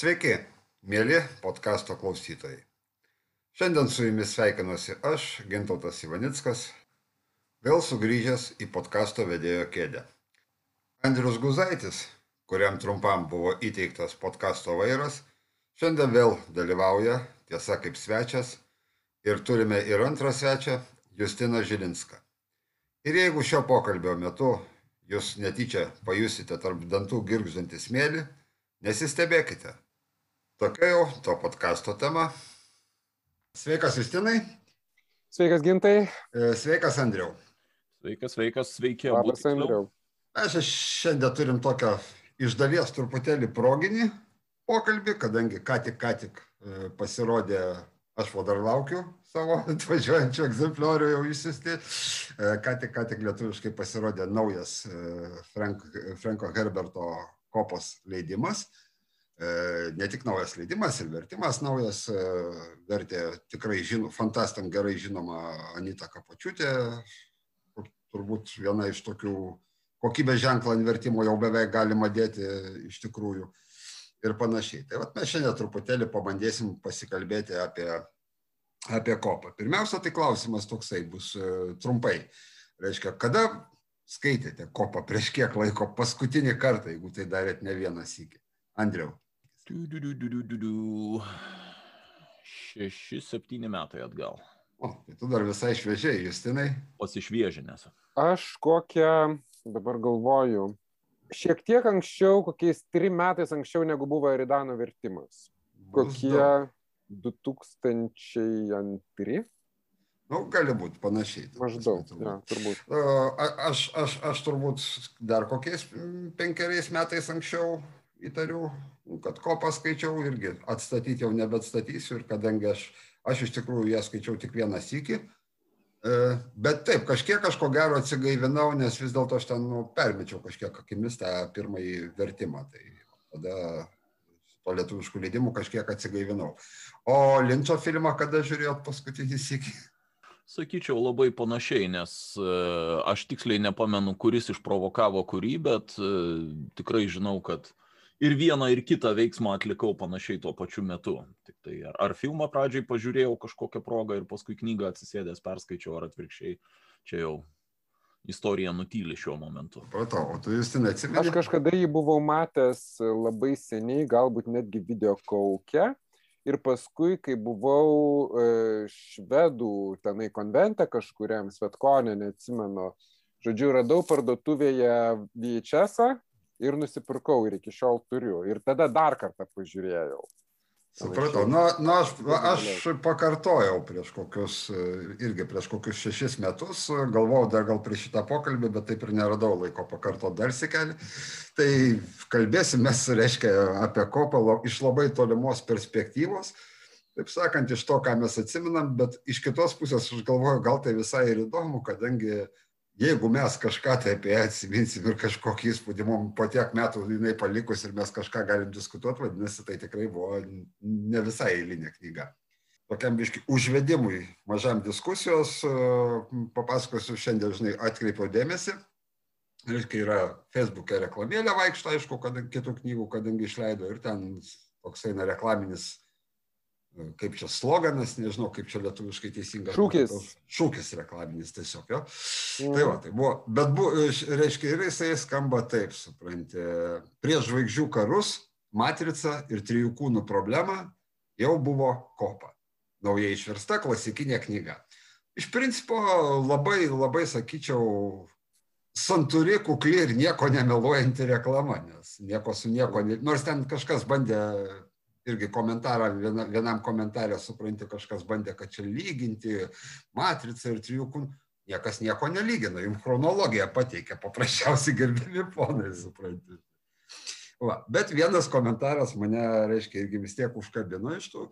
Sveiki, mėly podkasto klausytojai. Šiandien su jumis sveikinuosi aš, Gintautas Ivanickas, vėl sugrįžęs į podkasto vedėjo kėdę. Andrius Guzaitis, kuriam trumpam buvo įteiktas podkasto vairas, šiandien vėl dalyvauja, tiesa kaip svečias, ir turime ir antrą svečią, Justiną Žilinską. Ir jeigu šio pokalbio metu jūs netyčia pajusite tarp dantų girgždantį smėlį, Nesistebėkite. Tokia jau to podkasto tema. Sveikas, Justinai. Sveikas, Gintai. E, sveikas, Andriau. Sveikas, sveikas, sveiki. Labas, Andriau. Mes šiandien turim tokią iš dalies truputėlį proginį pokalbį, kadangi ką tik, ką tik e, pasirodė, aš va dar laukiu savo atvažiuojančių egzempliorių jau išsiusti, e, ką tik, ką tik lietuviškai pasirodė naujas Frank, Franko Herberto kopos leidimas. E, ne tik naujas leidimas ir vertimas naujas, e, vertė tikrai žino, fantastam gerai žinoma Anita Kapočiūtė, turbūt viena iš tokių kokybės ženklą ant vertimo jau beveik galima dėti iš tikrųjų ir panašiai. Tai vat, mes šiandien truputėlį pabandėsim pasikalbėti apie, apie kopą. Pirmiausia, tai klausimas toksai bus e, trumpai. Reiškia, kada skaitėte kopą prieš kiek laiko paskutinį kartą, jeigu tai darėt ne vieną sykį? Andriau. Šeši, septyni metai atgal. O, tai tu dar visai šviežiai, Justinai. Pasišviežinęs. Aš kokią, dabar galvoju, šiek tiek anksčiau, kokiais trim metais anksčiau negu buvo Eridano vertimas. Kokie 2002? Nu, gali būti panašiai. Maždaug, ja, turbūt. A, aš, aš, aš turbūt dar kokiais penkeriais metais anksčiau įtariu, kad kopą skaičiau irgi atstatyti jau nebeatstatysiu ir kadangi aš, aš iš tikrųjų ją skaičiau tik vieną sykį, e, bet taip, kažkiek aš ko gero atsigaivinau, nes vis dėlto aš ten nu, permečiau kažkiek akimis tą pirmąjį vertimą. Tai tada to lietuviškų leidimų kažkiek atsigaivinau. O Linčio filmą kada žiūrėjot paskutinį sykį? Sakyčiau labai panašiai, nes uh, aš tiksliai nepamenu, kuris išprovokavo kurį, bet uh, tikrai žinau, kad ir vieną, ir kitą veiksmą atlikau panašiai tuo pačiu metu. Tik tai ar, ar filmą pradžiai pažiūrėjau kažkokią progą ir paskui knygą atsisėdęs perskaičiau, ar atvirkščiai, čia jau istorija nutyli šiuo momentu. Supratau, o tu jūs neatsimeni? Aš kažkada jį buvau matęs labai seniai, galbūt netgi video kaukę ir paskui, kai buvau e, švedų tenai konvente kažkuriam, Svetkonė, neatsimenu, žodžiu, radau parduotuvėje VHS ir nusipirkau ir iki šiol turiu. Ir tada dar kartą pažiūrėjau. Supratau. Na, na aš, aš pakartojau prieš kokius, irgi prieš kokius šešis metus, galvojau dar gal prieš šitą pokalbį, bet taip ir neradau laiko pakartoti dar sikelį. Tai kalbėsime, reiškia, apie kopą iš labai tolimos perspektyvos, taip sakant, iš to, ką mes atsiminam, bet iš kitos pusės aš galvoju, gal tai visai ir įdomu, kadangi jeigu mes kažką tai apie ją atsiminsim ir kažkokį įspūdį mums po tiek metų jinai palikus ir mes kažką galim diskutuoti, vadinasi, tai tikrai buvo ne visai eilinė knyga. Tokiam biški užvedimui, mažam diskusijos, papasakosiu šiandien, žinai, atkreipiau dėmesį. Reiškia, yra Facebook'e reklamėlė vaikšto, aišku, kad kitų knygų, kadangi išleido ir ten toksai na reklaminis kaip čia sloganas, nežinau, kaip čia lietuviškai teisingas. Šūkis. Šūkis reklaminis tiesiog, jo. Mm. Tai va, tai buvo, bet, buvo, reiškia, ir jisai skamba taip, supranti, prieš žvaigždžių karus, matrica ir trijų kūnų problema jau buvo kopa. Naujai išversta klasikinė knyga. Iš principo labai, labai, sakyčiau, santuri, kukli ir nieko nemeluojanti reklama, nes nieko su nieko, nors ten kažkas bandė irgi komentarą, viena, vienam komentarė, supranti, kažkas bandė, kad čia lyginti matricą ir trijų kūnų. Niekas nieko nelygina, jums chronologiją pateikė, paprasčiausiai gerbimi ponai, supranti. Va, bet vienas komentaras mane, reiškia, irgi vis tiek užkabino iš tų,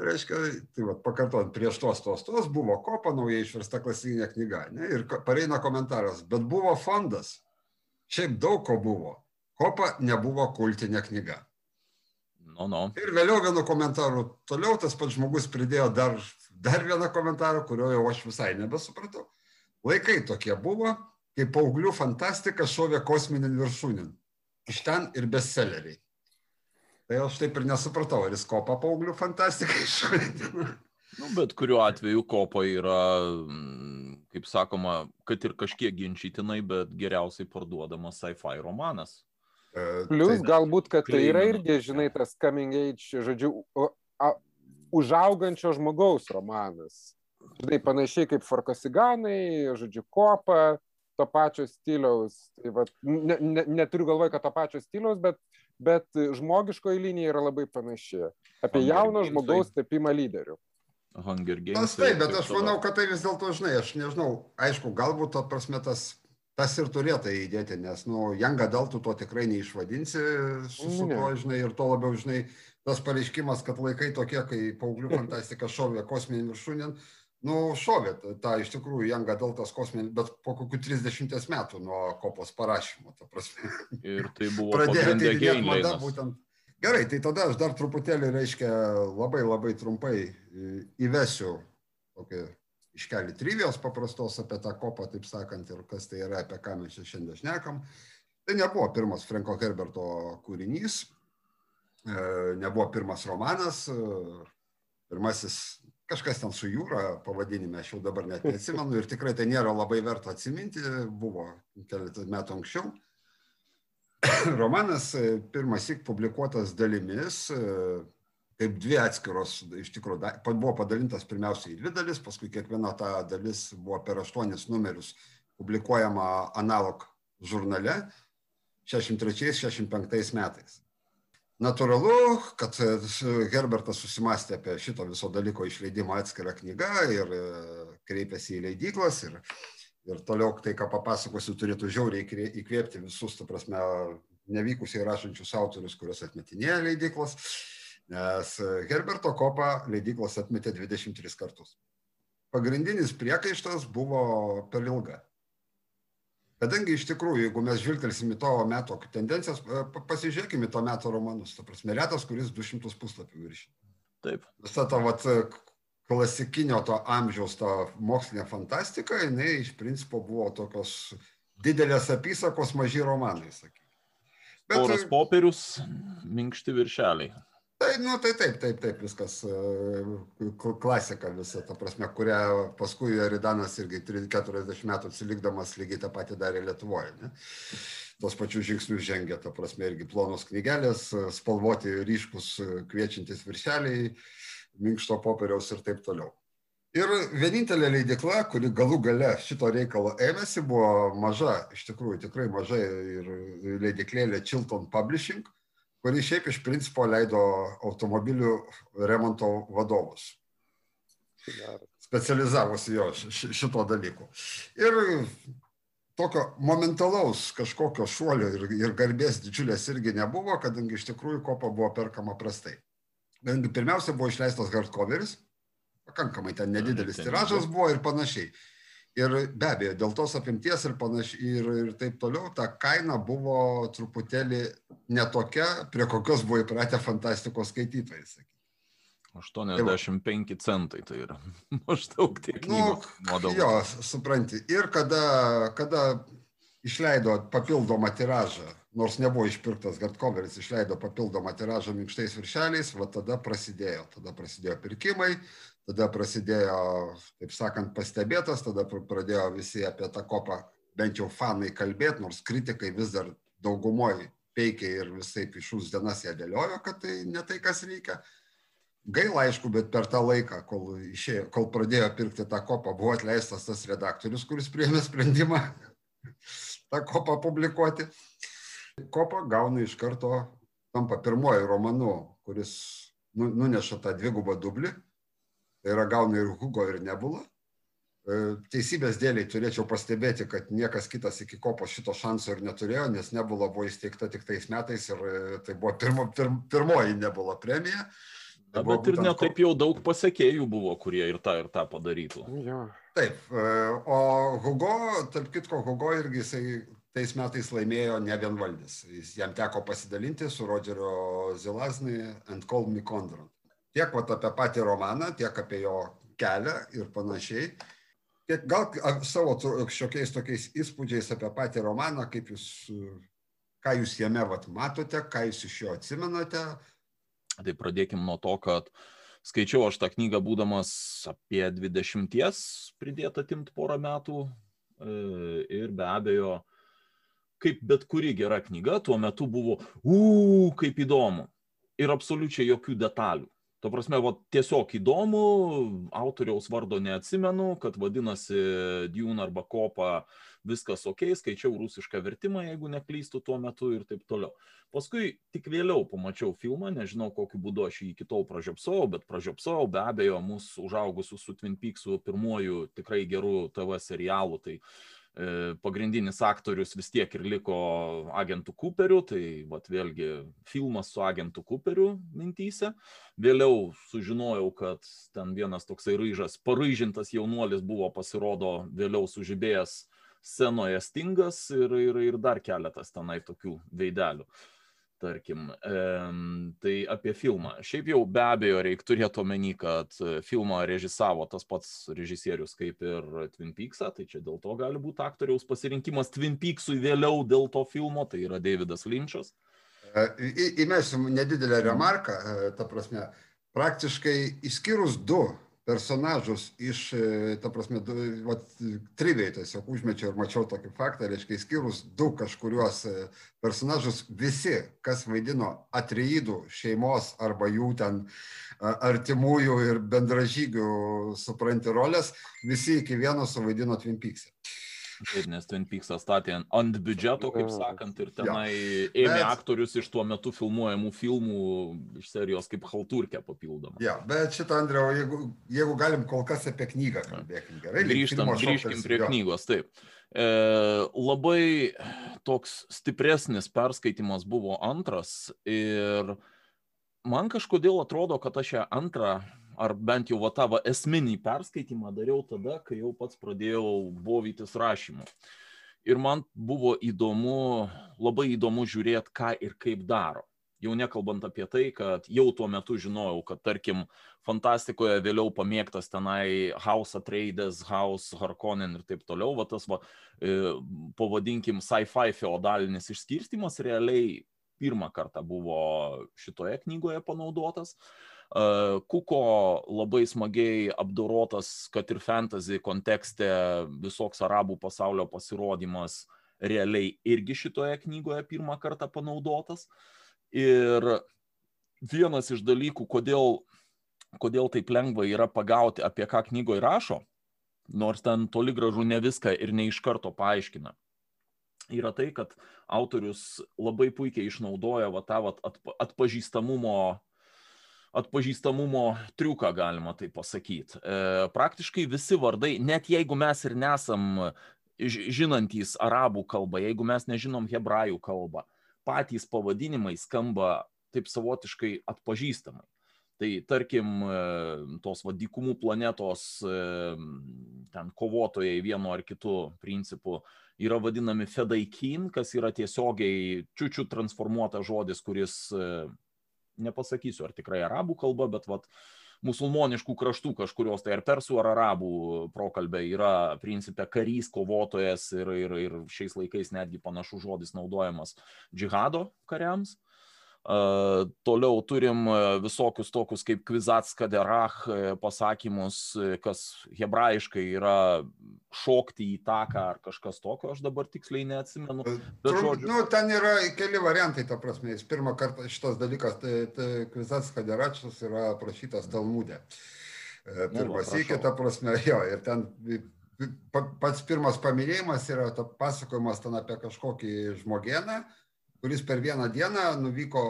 reiškia, tai va, pakartojant, prieš tos tos tos buvo kopa naujai išversta klasikinė knyga, ne, ir pareina komentaras, bet buvo fondas, šiaip daug ko buvo, kopa nebuvo kultinė knyga. No, no. Ir vėliau vienu komentaru, toliau tas pats žmogus pridėjo dar, dar vieną komentarą, kurio jau aš visai nebesupratau. Laikai tokie buvo, kai paauglių fantastika šovė kosminin viršūnin. Iš ten ir bestselleriai. Tai aš taip ir nesupratau, ar jis kopą paauglių fantastiką išvaidino. Nu, bet kuriuo atveju kopa yra, mm, kaip sakoma, kad ir kažkiek ginčytinai, bet geriausiai parduodamas sci-fi romanas. Plius tai, galbūt, kad tai yra irgi, žinai, tas coming age, žodžiu, užaugančio žmogaus romanas. Žinai, panašiai kaip Farkosiganai, žodžiu, kopa, to pačio stiliaus. Tai va, ne, ne, neturiu galvoje, kad to pačio stiliaus, bet, bet žmogiškoji linija yra labai panaši. Apie jauno žmogaus tapimą lyderiu. Hunger Games. Tas taip, bet aš manau, kad tai vis dėlto, žinai, aš nežinau, aišku, galbūt, to prasme, tas tas ir turėtų įdėti, nes, nu, young adultų to tikrai neišvadinsi su, su tuo, žinai, ir to labiau, žinai, tas pareiškimas, kad laikai tokie, kai paauglių fantastika šovė kosminį viršūnį, nu, šovė tą iš tikrųjų young adultas kosminį, bet po kokių 30 metų nuo kopos parašymo, ta prasme. Ir tai buvo pradėjo tyrinėti mada būtent. Gerai, tai tada aš dar truputėlį, reiškia, labai labai trumpai įvesiu tokį iškelį trivijos paprastos apie tą kopą, taip sakant, ir kas tai yra, apie ką mes čia šiandien šnekam. Tai nebuvo pirmas Franko Herberto kūrinys, e, nebuvo pirmas romanas, e, pirmasis kažkas ten su jūra pavadinime, aš jau dabar net neatsimenu ir tikrai tai nėra labai verta atsiminti, buvo keletą metų anksčiau. Romanas e, pirmąsik publikuotas dalimis kaip dvi atskiros, iš tikrųjų, buvo padalintas pirmiausia į dvi dalis, paskui kiekviena ta dalis buvo per aštuonis numerius publikuojama analog žurnale 63-65 metais. Natūralu, kad Herbertas susimastė apie šito viso dalyko išleidimą atskirą knygą ir e, kreipėsi į leidyklas ir, ir toliau tai, ką papasakosiu, turėtų žiauriai įkvėpti visus, tu prasme, nevykusiai rašančius autorius, kuriuos atmetinėja leidyklos nes Herberto kopą leidyklos atmetė 23 kartus. Pagrindinis priekaištas buvo per ilga. Kadangi iš tikrųjų, jeigu mes žvilgtelsim į to meto tendencijas, pasižiūrėkime į to meto romanus, ta prasme, retas, kuris 200 puslapių viršė. Taip. Visa ta vat, klasikinio to amžiaus, to mokslinė fantastika, jinai iš principo buvo tokios didelės apysakos, maži romanai, sakykime. Bet, Poras popierius, minkšti viršeliai. Tai, nu, tai taip, taip, taip, viskas e, klasika visa, ta prasme, kurią paskui Aridanas irgi 40 metų atsilikdamas lygiai tą patį darė Lietuvoje. Ne? Tos pačius žingsnius žengia, ta prasme, irgi plonos knygelės, spalvoti ryškus kviečiantis viršeliai, minkšto popieriaus ir taip toliau. Ir vienintelė leidikla, kuri galų gale šito reikalo ėmėsi, buvo maža, iš tikrųjų tikrai maža ir leidiklėlė Chilton Publishing kuri šiaip iš principo leido automobilių remonto vadovus. Specializavosi jo šito dalyko. Ir tokio momentalaus kažkokio šuolio ir, ir garbės didžiulės irgi nebuvo, kadangi iš tikrųjų kopa buvo perkama prastai. Pirmiausia buvo išleistas hardcoveris, pakankamai ten nedidelis tiražas buvo ir panašiai. Ir be abejo, dėl tos apimties ir panašiai ir, ir taip toliau, ta kaina buvo truputėlį netokia, prie kokios buvo įpratę fantastikos skaitytojai. Sakyt. 85 centai tai yra maždaug tiek. Nu, jo, supranti. Ir kada, kada išleido papildomą tiražą, nors nebuvo išpirktas hardcoveris, išleido papildomą tiražą minkštais viršeliais, va tada prasidėjo. Tada prasidėjo pirkimai, tada prasidėjo, taip sakant, pastebėtas, tada pradėjo visi apie tą kopą, bent jau fanai kalbėti, nors kritikai vis dar daugumoji peikiai ir visai išūs dienas ją dėliojo, kad tai ne tai, kas reikia. Gaila, aišku, bet per tą laiką, kol, išėjo, kol pradėjo pirkti tą kopą, buvo atleistas tas redaktorius, kuris priėmė sprendimą tą kopą publikuoti. Kopa gauna iš karto, tampa pirmoji romanu, kuris nu, nuneša tą dvigubą dublį Tai yra gauna ir Hugo, ir Nebula. E, teisybės dėliai turėčiau pastebėti, kad niekas kitas iki kopos šito šanso ir neturėjo, nes Nebula buvo įsteigta tik tais metais ir e, tai buvo pirmo, pir, pirmoji Nebula premija. Tai Na, bet ir netaip jau daug pasiekėjų buvo, kurie ir tą, ir tą padarytų. Ja. Taip, e, o Hugo, tarp kitko, Hugo irgi jisai tais metais laimėjo ne vienvaldis. Jis jam teko pasidalinti su Rodžerio Zilazni and Call Me Condron tiek vat, apie patį romaną, tiek apie jo kelią ir panašiai. Tiek gal savo šiokiais tokiais įspūdžiais apie patį romaną, kaip jūs, ką jūs jame vat, matote, ką jūs iš jo atsimenate, Tai pradėkim nuo to, kad skaičiau aš tą knygą būdamas apie 20, pridėta timt porą metų e, ir be abejo, kaip bet kuri gera knyga, tuo metu buvo, uu, kaip įdomu. Ir absoliučiai jokių detalių. Tuo prasme, va, tiesiog įdomu, autoriaus vardo neatsimenu, kad vadinasi Dune arba Kopa, viskas ok, skaičiau rusišką vertimą, jeigu neklystu tuo metu ir taip toliau. Paskui tik vėliau pamačiau filmą, nežinau kokiu būdu aš jį iki tol pražiopsau, bet pražiopsau be abejo mūsų užaugusių su Twin Peaksu pirmuoju tikrai geru TV serialu. Tai pagrindinis aktorius vis tiek ir liko agentų Cooperiu, tai vat, vėlgi filmas su agentų Cooperiu mintyse. Vėliau sužinojau, kad ten vienas toksai ryžas, paryžintas jaunuolis buvo pasirodo vėliau sužibėjęs scenoje Stingas ir, ir, ir dar keletas tenai tokių veidelių tarkim. E, tai apie filmą. Šiaip jau be abejo reikia turėti omeny, kad filmą režisavo tas pats režisierius kaip ir Twin Peaksą, tai čia dėl to gali būti aktoriaus pasirinkimas Twin Peaksui vėliau dėl to filmo, tai yra Davidas Lynčas. Įmesiu nedidelę remarką, ta prasme, praktiškai išskyrus du personažus iš, e, ta prasme, vat, triviai tiesiog užmečiau ir mačiau tokį faktą, reiškia, išskyrus du kažkuriuos e, personažus, visi, kas vaidino atreidų šeimos arba jų ten artimųjų ir bendražygių supranti rolės, visi iki vieno suvaidino Twin Peaks. Taip, nes Twin Peaksas statė ant biudžeto, kaip sakant, ir tenai ja. ėmė bet... aktorius iš tuo metu filmuojamų filmų iš serijos kaip halturkė papildomą. Ja, bet šitą, Andriau, jeigu, jeigu galim kol kas apie knygą kalbėkim. Gerai, grįžtam, grįžkim prie jo. knygos, taip. E, labai toks stipresnis perskaitimas buvo antras ir man kažkodėl atrodo, kad aš ją antrą ar bent jau va tą va esminį perskaitimą dariau tada, kai jau pats pradėjau bovytis rašymu. Ir man buvo įdomu, labai įdomu žiūrėti, ką ir kaip daro. Jau nekalbant apie tai, kad jau tuo metu žinojau, kad tarkim fantastikoje vėliau pamėgtas tenai House Atreides, House Harkonnen ir taip toliau, va tas va, e, pavadinkim sci-fi feodalinis išskirstimas realiai pirmą kartą buvo šitoje knygoje panaudotas. Kuko labai smagiai apdorotas, kad ir fantasy kontekste visoks arabų pasaulio pasirodymas realiai irgi šitoje knygoje pirmą kartą panaudotas. Ir vienas iš dalykų, kodėl, kodėl taip lengva yra pagauti, apie ką knygoje rašo, nors ten toli gražu ne viską ir ne iš karto paaiškina, yra tai, kad autorius labai puikiai išnaudoja va, tą va, atpažįstamumo atpažįstamumo triuką, galima tai pasakyti. E, praktiškai visi vardai, net jeigu mes ir nesam žinantys arabų kalbą, jeigu mes nežinom hebrajų kalbą, patys pavadinimai skamba taip savotiškai atpažįstamai. Tai tarkim, e, tos vadikumų planetos e, ten kovotojai vienu ar kitu principu yra vadinami fedaikin, kas yra tiesiogiai čiučių transformuotas žodis, kuris nepasakysiu, ar tikrai arabų kalba, bet vat, musulmoniškų kraštų kažkurios, tai ar persų, ar arabų prokalbė yra principė karys, kovotojas ir, ir, ir šiais laikais netgi panašus žodis naudojamas džihado kariams. Uh, Toliau turim visokius tokius kaip kvizats kaderach pasakymus, kas hebrajiškai yra šokti į taką ar kažkas tokio, aš dabar tiksliai neatsimenu. Bet žodžiu... nu, ten yra keli variantai, ta prasme, jis pirmą kartą šitas dalykas, tai, tai kvizats kaderačas yra aprašytas Talmudė. E, pirmas iki, ta prasme, jo, ir ten pats pirmas paminėjimas yra pasakojimas ten apie kažkokį žmogieną, kuris per vieną dieną nuvyko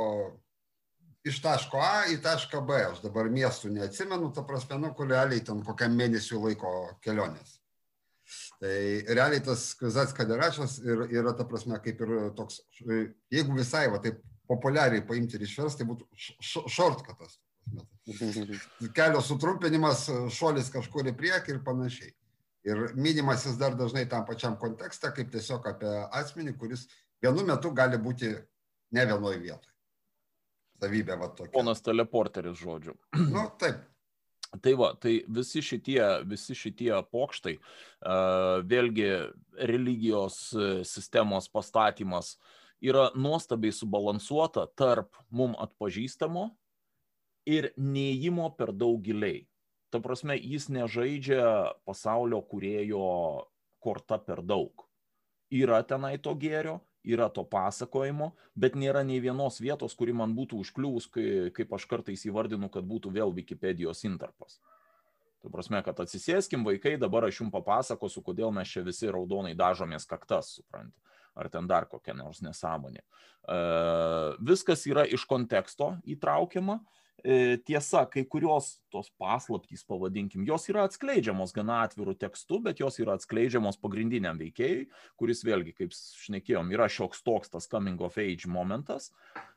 iš taško A į tašką B. Aš dabar miestų neatsimenu, ta prasme, nu, kur realiai ten kokiam mėnesių laiko kelionės. Tai realiai tas Kvizats Kaderačias ir, yra, ta prasme, kaip ir toks, jeigu visai, va, taip populiariai paimti ir išversti, tai būtų shortcutas. Kelio sutrumpinimas, šuolis kažkur į priekį ir panašiai. Ir minimas jis dar dažnai tam pačiam kontekste, kaip tiesiog apie asmenį, kuris vienu metu gali būti ne vienoje vietoje. Savybė va tokia. Ponas teleporteris žodžiu. Nu, taip. Tai va, tai visi šitie, visi šitie pokštai, vėlgi religijos sistemos pastatymas yra nuostabiai subalansuota tarp mum atpažįstamo ir neįimo per daug giliai. Ta prasme, jis nežaidžia pasaulio kurėjo korta per daug. Yra tenai to gėrio, yra to pasakojimo, bet nėra nei vienos vietos, kuri man būtų užkliūvus, kai, kaip aš kartais įvardinu, kad būtų vėl Wikipedijos intarpas. Tai prasme, kad atsisėskim vaikai, dabar aš jums papasakosiu, kodėl mes čia visi raudonai dažomės kaktas, suprantate, ar ten dar kokia nors nesąmonė. E, viskas yra iš konteksto įtraukiama, tiesa, kai kurios tos paslaptys, pavadinkim, jos yra atskleidžiamos gana atvirų tekstų, bet jos yra atskleidžiamos pagrindiniam veikėjui, kuris vėlgi, kaip šnekėjom, yra šioks toks tas coming of age momentas,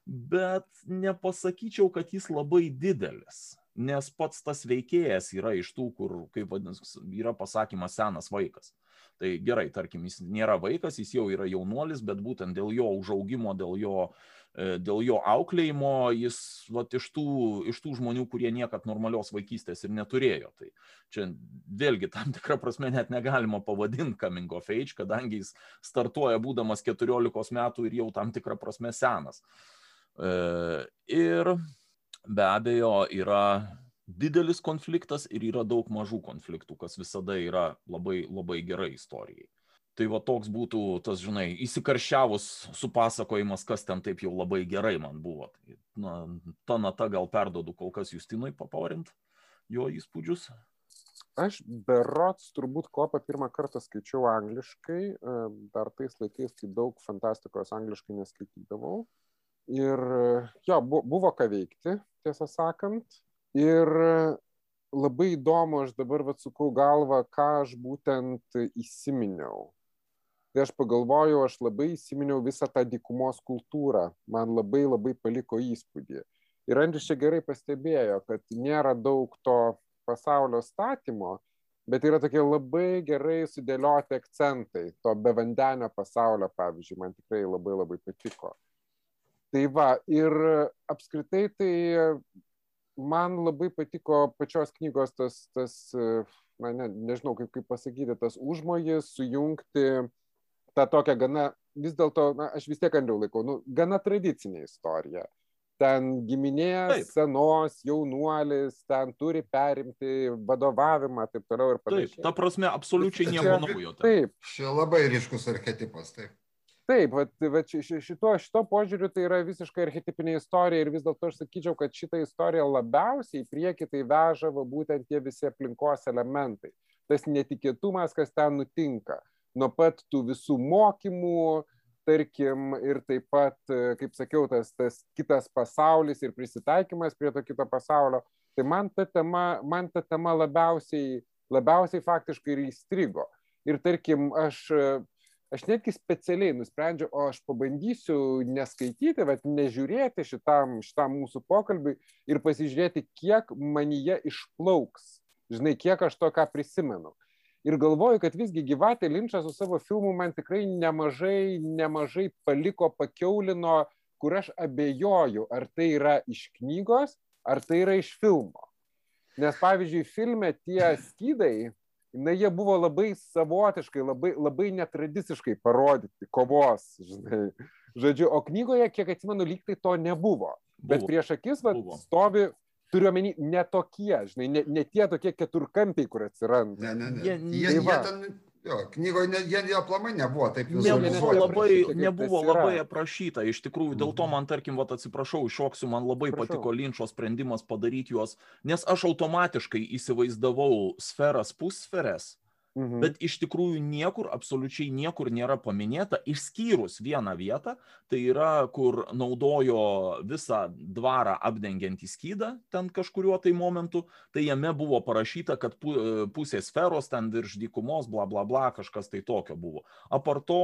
bet nepasakyčiau, kad jis labai didelis, nes pats tas veikėjas yra iš tų, kur, kaip vadinasi, yra pasakymas senas vaikas. Tai gerai, tarkim, jis nėra vaikas, jis jau yra jaunuolis, bet būtent dėl jo užaugimo, dėl jo uh, E, dėl jo auklėjimo jis vat, iš, tų, iš tų žmonių, kurie niekad normalios vaikystės ir neturėjo. Tai čia vėlgi tam tikrą prasme net negalima pavadinti coming of age, kadangi jis startuoja būdamas 14 metų ir jau tam tikrą prasme senas. E, ir be abejo yra didelis konfliktas ir yra daug mažų konfliktų, kas visada yra labai, labai gerai istorijai tai va toks būtų tas žinai įsikarščiavus supasakojimas kas ten taip jau labai gerai man buvo tai na ta nata gal perduodu kol kas justinui paporint jo įspūdžius Aš berots turbūt kopą pirmą kartą skaičiau angliškai, e, dar tais laikais, kai daug fantastikos angliškai neskaitydavau. Ir jo, buvo ką veikti, tiesą sakant. Ir labai įdomu, aš dabar atsukau galvą, ką aš būtent įsiminiau tai aš pagalvojau, aš labai įsiminiau visą tą dykumos kultūrą, man labai labai paliko įspūdį. Ir Andris čia gerai pastebėjo, kad nėra daug to pasaulio statymo, bet yra tokie labai gerai sudėlioti akcentai. To bevandenio pasaulio, pavyzdžiui, man tikrai labai labai patiko. Tai va, ir apskritai tai man labai patiko pačios knygos tas, tas na, ne, nežinau kaip, kaip pasakyti, tas užmojis sujungti tą tokią gana, vis dėlto, na, aš vis tiek andriau laikau, nu, gana tradicinė istorija. Ten giminė taip. senos, jaunuolis, ten turi perimti vadovavimą, taip toliau ir panašiai. Taip, ta prasme, absoliučiai nieko naujo. Taip. Čia labai ryškus archetipas, taip. Taip, va, va, šito, šito požiūriu tai yra visiškai archetipinė istorija ir vis dėlto aš sakyčiau, kad šitą istoriją labiausiai į priekį tai veža va, būtent tie visi aplinkos elementai. Tas netikėtumas, kas ten nutinka nuo pat tų visų mokymų, tarkim, ir taip pat, kaip sakiau, tas, tas kitas pasaulis ir prisitaikymas prie to kito pasaulio. Tai man ta tema, man ta tema labiausiai, labiausiai faktiškai ir įstrigo. Ir tarkim, aš, aš netgi specialiai nusprendžiau, o aš pabandysiu neskaityti, bet nežiūrėti šitam, šitam mūsų pokalbiui ir pasižiūrėti, kiek manyje išplauks. Žinai, kiek aš to ką prisimenu ir galvoju, kad visgi gyvatė Linčas su savo filmu man tikrai nemažai, nemažai paliko, pakeulino, kur aš abejoju, ar tai yra iš knygos, ar tai yra iš filmo. Nes pavyzdžiui, filme tie skydai, na, jie buvo labai savotiškai, labai, labai netradiciškai parodyti, kovos, žinai. Žodžiu, o knygoje, kiek atsimenu, lyg tai to nebuvo. Buvo. Bet prieš akis va, stovi turiu omeny ne tokie, žinai, ne, ne tie tokie keturkampiai, kur atsiranda. Ne, ne, ne. Jie, jie, tai jie ten, jo, knygoje ne, jie, jie aplamai nebuvo taip nebuvo labai, nebuvo labai aprašyta. Iš tikrųjų, dėl to mhm. man, tarkim, vat, atsiprašau, iššoksiu, man labai Prašau. patiko Linčo sprendimas padaryti juos, nes aš automatiškai įsivaizdavau sferas pussferes Mhm. Bet iš tikrųjų niekur, absoliučiai niekur nėra paminėta, išskyrus vieną vietą, tai yra, kur naudojo visą dvarą apdengiantį skydą ten kažkuriuo tai momentu, tai jame buvo parašyta, kad pusė sferos ten virš dykumos, bla bla bla, kažkas tai tokio buvo. Aparto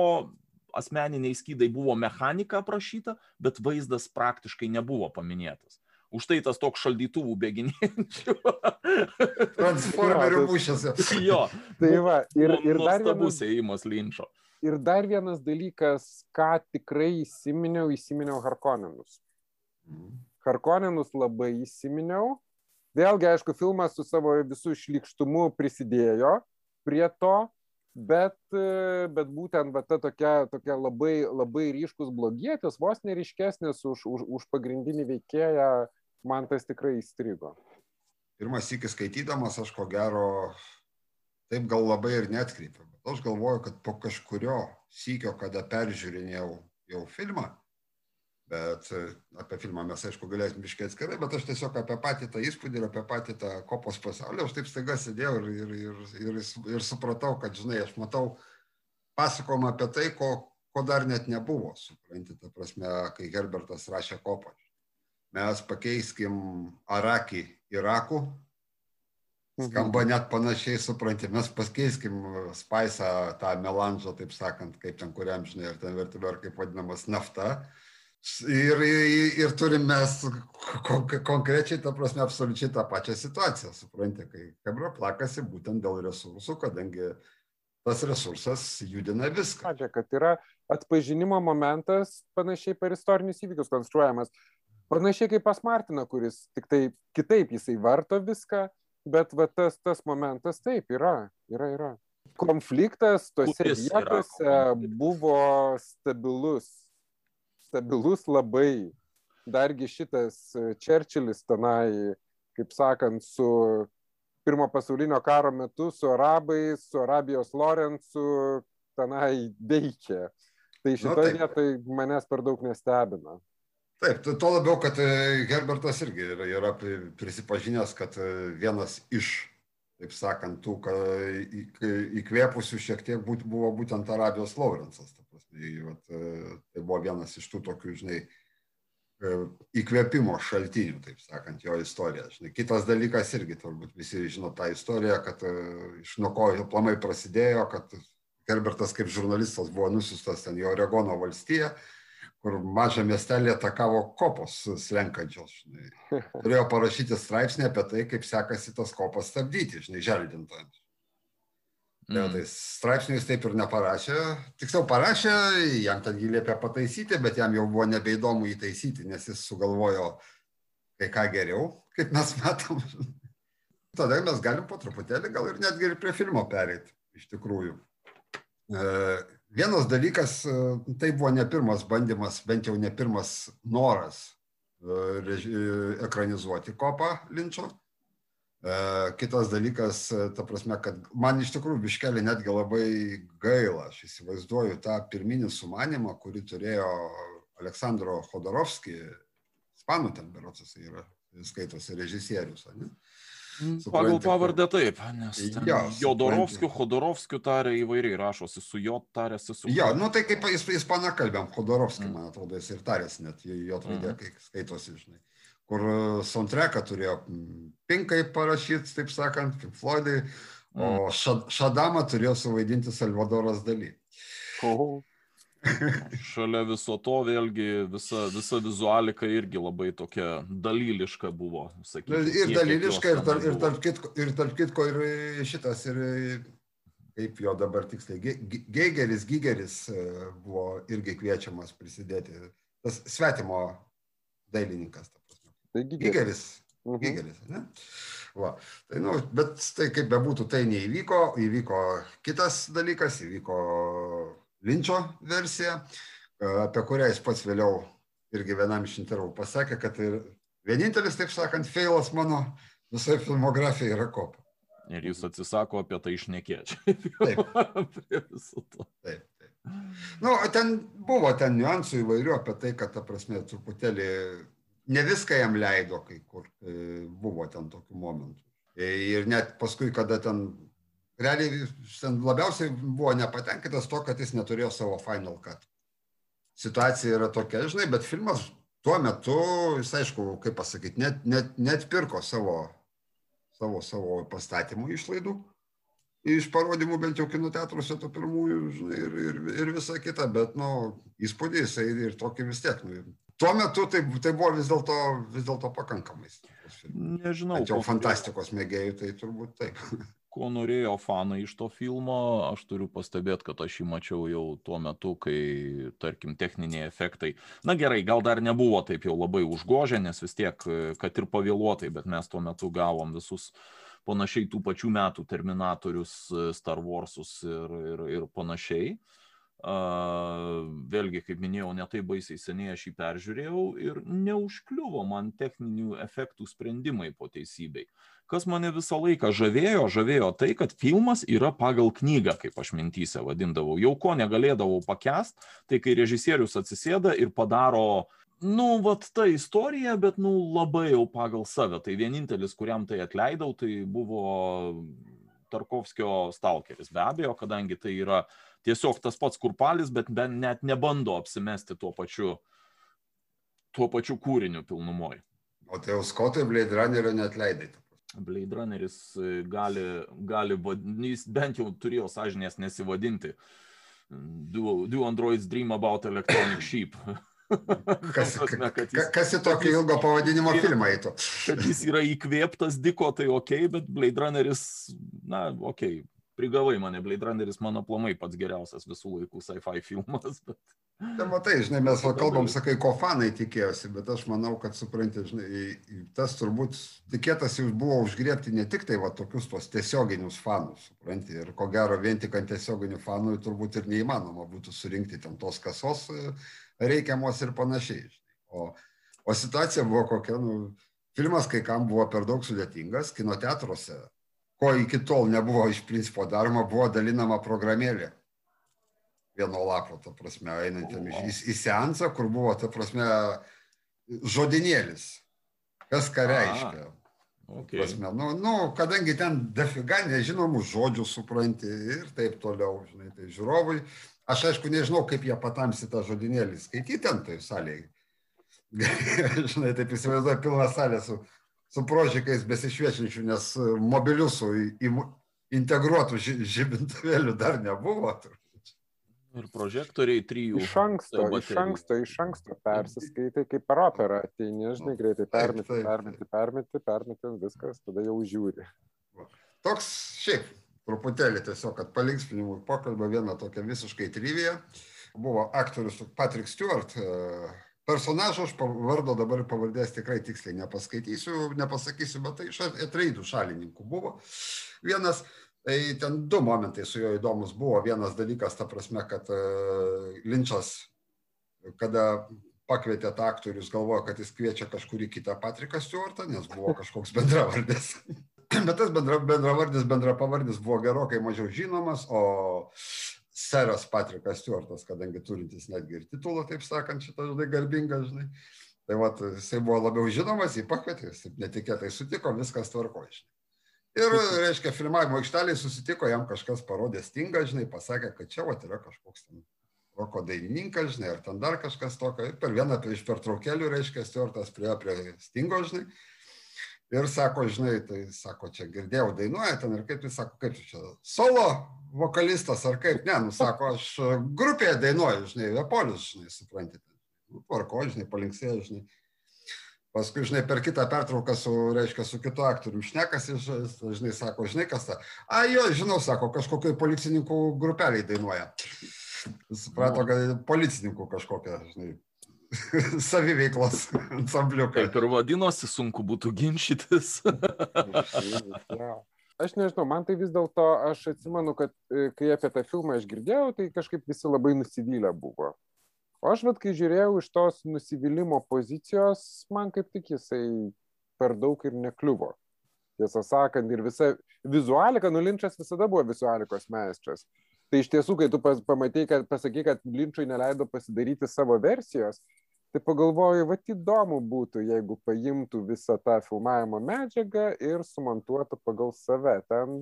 asmeniniai skydai buvo mechanika aprašyta, bet vaizdas praktiškai nebuvo paminėtas. Už tai tas toks šaldytuvų bėginėjančių. Transformerių mūšiuose. jo. Tai va, ir, ir dar vienas įėjimas linčio. Ir dar vienas dalykas, ką tikrai įsiminiau, įsiminiau Harkoninus. Mhm. Harkoninus labai įsiminiau. Vėlgi, aišku, filmas su savo visų išlikštumu prisidėjo prie to, bet, bet būtent va, ta tokia, tokia labai, labai ryškus blogietis, vos neriškesnis už, už, už pagrindinį veikėją man tas tikrai įstrigo. Pirmas iki skaitydamas aš ko gero taip gal labai ir netkreipiu. Bet aš galvoju, kad po kažkurio sykio, kada peržiūrinėjau jau filmą, bet apie filmą mes aišku galėsim biškai atskirai, bet aš tiesiog apie patį tą įspūdį ir apie patį tą kopos pasaulį, aš taip staiga sėdėjau ir, ir, ir, ir, ir supratau, kad, žinai, aš matau pasakojimą apie tai, ko, ko dar net nebuvo, suprantate, ta prasme, kai Herbertas rašė kopą. Mes pakeiskim Arakį Iraku, mhm. skamba net panašiai, suprantate, mes pakeiskim Spaisą, tą melanžą, taip sakant, kaip ten kuriam, žinai, ir ten vertiver, kaip vadinamas nafta. Ir, ir, ir turim mes konkrečiai, ta prasme, absoliučiai tą pačią situaciją, suprantate, kai Hebra plakasi būtent dėl resursų, kadangi tas resursas judina viską. Pačia, kad yra atpažinimo momentas panašiai per istorinius įvykius konstruojamas. Panašiai kaip pas Martiną, kuris tik tai kitaip jisai varto viską, bet va, tas, tas momentas taip yra, yra, yra. Konfliktas tose vietose buvo stabilus stabilus labai. Dargi šitas e, Čerčilis tenai, kaip sakant, su pirmo pasaulinio karo metu su arabais, su Arabijos Lorencu tenai veikia. Tai šitoje vietoje manęs per daug nestebina. Taip, tuo labiau, kad e, Herbertas irgi yra, yra prisipažinęs, kad e, vienas iš, taip sakant, tų įkvėpusių šiek tiek buvo būtent Arabijos Lorenzas. Tai, vat, e, tai buvo vienas iš tų tokių, žinai, įkvėpimo šaltinių, taip sakant, jo istorija. Žinai. Kitas dalykas irgi, turbūt visi žino tą istoriją, kad iš nuo ko jo planai prasidėjo, kad Herbertas kaip žurnalistas buvo nusiustas ten į Oregono valstiją, kur mažą miestelį atakavo kopos slenkančios. Žinai. Turėjo parašyti straipsnį apie tai, kaip sekasi tas kopas stabdyti, žinai, želdintojams. Mm. Tai straipsnių jis taip ir neparašė. Tiksliau parašė, jam ten jį liepė pataisyti, bet jam jau buvo nebeįdomu įtaisyti, nes jis sugalvojo kai ką geriau, kaip mes matom. Tada mes galim po truputėlį gal ir netgi ir prie filmo pereiti, iš tikrųjų. E, vienas dalykas, e, tai buvo ne pirmas bandymas, bent jau ne pirmas noras e, ekranizuoti kopą Linčio E, kitas dalykas, e, ta prasme, kad man iš tikrųjų biškelį netgi labai gaila, aš įsivaizduoju tą pirminį sumanimą, kurį turėjo Aleksandro Khodorovski, ispanų ten berotas yra, skaitosi režisierius. Ne? Mm, supranti, Pagal pavardę taip, nes jo, Jodorovskiu, Khodorovskiu tarė įvairiai, rašosi su jo tarėsi su... Jo, nu tai kaip ispaną kalbėm, Khodorovski, mm. man atrodo, jis ir tarėsi net, jo raidė, mm. kai skaitosi, žinai kur e, soundtracką turėjo Pinkai parašyti, taip sakant, Pink Floydai, o mm. Šadamą turėjo suvaidinti Salvadoras Daly. Oh. Šalia viso to vėlgi visa, visa vizualika irgi labai tokia dalyliška buvo. Sakyti, ir dalyliška, ir, tar, ir, tarp kitko, ir tarp kitko ir šitas, ir kaip jo dabar tiksliai, Geigeris, Gigeris e, buvo irgi kviečiamas prisidėti. Tas svetimo dailininkas. Tai Gigeris. Mhm. Gigeris, ne? Va. Tai, nu, bet tai kaip bebūtų, tai neįvyko, įvyko kitas dalykas, įvyko Linčio versija, apie kurią jis pats vėliau irgi vienam iš intervų pasakė, kad tai vienintelis, taip sakant, feilas mano visai filmografija yra kopa. Ir jis atsisako apie tai išnekėti. Taip. taip, taip. Nu, ten buvo ten niuansų įvairių apie tai, kad, ta prasme, truputėlį ne viską jam leido, kai kur e, buvo ten tokių momentų. E, ir net paskui, kada ten, realiai ten labiausiai buvo nepatenkintas to, kad jis neturėjo savo final cut. Situacija yra tokia, žinai, bet filmas tuo metu, jis aišku, kaip pasakyti, net, net, net pirko savo, savo, savo pastatymų išlaidų iš parodymų bent jau kino teatruose tų pirmųjų, žinai, ir, ir, ir visa kita, bet, nu, įspūdį jisai ir tokį vis tiek, nu, tuo metu tai, tai buvo vis dėlto dėlto pakankamai. Nežinau. Tačiau fantastikos mėgėjų tai turbūt taip. Ko norėjo fanai iš to filmo, aš turiu pastebėti, kad aš jį mačiau jau tuo metu, kai, tarkim, techniniai efektai. Na gerai, gal dar nebuvo taip jau labai užgožę, nes vis tiek, kad ir pavėluotai, bet mes tuo metu gavom visus panašiai tų pačių metų Terminatorius, Star Warsus ir, ir, ir panašiai. Uh, vėlgi, kaip minėjau, netai baisiai seniai aš jį peržiūrėjau ir neužkliuvo man techninių efektų sprendimai po teisybei. Kas mane visą laiką žavėjo, žavėjo tai, kad filmas yra pagal knygą, kaip aš mintysę vadindavau. Jau ko negalėdavau pakest, tai kai režisierius atsisėda ir padaro, nu, vat ta istorija, bet, nu, labai jau pagal save. Tai vienintelis, kuriam tai atleidau, tai buvo Tarkovskio stalkeris. Be abejo, kadangi tai yra tiesiog tas pats kurpalis, bet net nebando apsimesti tuo pačiu, tuo pačiu kūriniu pilnumoje. O tai jau Skotui Blade Runnerio net leidai. Blade Runneris e, gali, gali jis bent jau turėjo sąžinės nesivadinti. Do, do androids dream about electronic sheep. Kas, prasme, jis, kas į tokį ilgo pavadinimo filmą eitų? Kad jis yra įkvėptas diko, tai ok, bet Blade Runneris, na, ok, prigavai mane, Blade Runneris mano plamai pats geriausias visų laikų sci-fi filmas. Bet... Tai matai, žinai, mes kalbam, sakai, ko fanai tikėjosi, bet aš manau, kad supranti, žinai, tas turbūt tikėtas jau buvo užgriepti ne tik tai va tokius tos tiesioginius fanus, supranti, ir ko gero vien tik ant tiesioginių fanų turbūt ir neįmanoma būtų surinkti ten tos kasos e, reikiamos ir panašiai. O, o situacija buvo kokia, nu, filmas kai kam buvo per daug sudėtingas, kino teatruose ko iki tol nebuvo iš principo daroma, buvo dalinama programėlė. Vieno lapo, ta prasme, einantėm į, į seansą, kur buvo, ta prasme, žodinėlis. Kas ką reiškia. Okay. Prasme, nu, nu, kadangi ten dafiga nežinomų žodžių supranti ir taip toliau, žinai, tai žiūrovui. Aš aišku nežinau, kaip jie patamsi tą žodinėlį skaityti ten tai salėje. žinai, taip įsivaizduoju pilną salę su su prožikais besišviečiančių, nes e, mobilių su integruotų žibintuvėlių dar nebuvo. Ir prožektoriai trijų. Iš anksto, iš anksto, iš anksto persiskaitai kaip per operą, tai nežinai greitai permeti, permeti, permeti, permeti, viskas, tada jau žiūri. Toks šiaip truputėlį tiesiog, kad palinksminimų pokalbio vieną tokią visiškai triviją. Buvo aktorius Patrick Stewart, uh, personažo aš vardo dabar pavardės tikrai tiksliai nepaskaitysiu, nepasakysiu, bet tai iš atreidų šalininkų buvo. Vienas, tai ten du momentai su juo įdomus buvo. Vienas dalykas, ta prasme, kad uh, Linčas, kada pakvietė tą aktorius, galvojo, kad jis kviečia kažkurį kitą Patriką Stewartą, nes buvo kažkoks bendravardis. Bet tas bendra, bendravardis, bendrapavardis buvo gerokai mažiau žinomas, o seras Patrikas Stuartas, kadangi turintis netgi ir titulą, taip sakant, šitą žinai garbingą, žinai. Tai va, jisai buvo labiau žinomas, jį pakvietė, jis taip netikėtai sutiko, viskas tvarko, žinai. Ir, reiškia, filmavimo aikšteliai susitiko, jam kažkas parodė stingą, žinai, pasakė, kad čia va yra kažkoks ten roko dainininkas, žinai, ar ten dar kažkas tokio. Ir per vieną iš pertraukėlių, reiškia, Stuartas priejo prie stingo, žinai. Ir sako, žinai, tai sako, čia girdėjau dainuoja ten ir kaip jis sako, kaip čia solo vokalistas ar kaip, ne, nu sako, aš grupėje dainuoju, žinai, Vepolius, žinai, suprantate. Nu, tvarko, žinai, palinksėjo, žinai. Paskui, žinai, per kitą pertrauką su, reiškia, su kitu aktoriumi šnekasi, žinai, sako, žinai, kas ta. A, jo, žinau, sako, kažkokiai policininkų grupeliai dainuoja. Suprato, kad policininkų kažkokia, žinai, saviveiklos ansambliukai. Kaip ir vadinosi, sunku būtų ginčytis. aš nežinau, man tai vis dėlto, aš atsimenu, kad e, kai apie tą filmą aš girdėjau, tai kažkaip visi labai nusivylę buvo. O aš vad, kai žiūrėjau iš tos nusivylimų pozicijos, man kaip tik jisai per daug ir nekliuvo. Tiesą sakant, ir visa vizualika, nulinčas visada buvo vizualikos meistras. Tai iš tiesų, kai tu pamatai, kad pasakai, kad Linčui neleido pasidaryti savo versijos, tai pagalvoju, va įdomu būtų, jeigu paimtų visą tą filmavimo medžiagą ir sumontuotų pagal save. Ten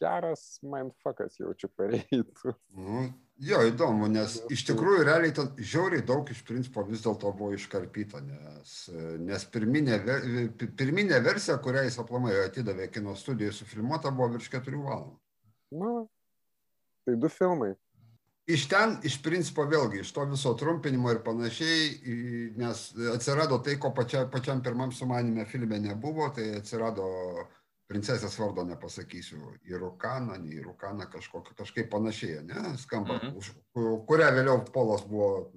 geras mindfuckas jaučiu pareitų. Mm, jo, įdomu, nes iš tikrųjų realiai ten žiauriai daug iš principo vis dėlto buvo iškarpyta, nes, nes pirminė, pirminė versija, kurią jis aplamai atidavė kino studijai sufilmuota, buvo virš keturių valandų. Na, tai du filmai iš ten iš principo vėlgi iš to viso trumpinimo ir panašiai nes atsirado tai ko pačia pačiam pirmam sumanyme filme nebuvo tai atsirado princesės vardo nepasakysiu irukana ne irukana kažkokia kažkaip panašiai ane skamba mhm. už kurią vėliau polas buvo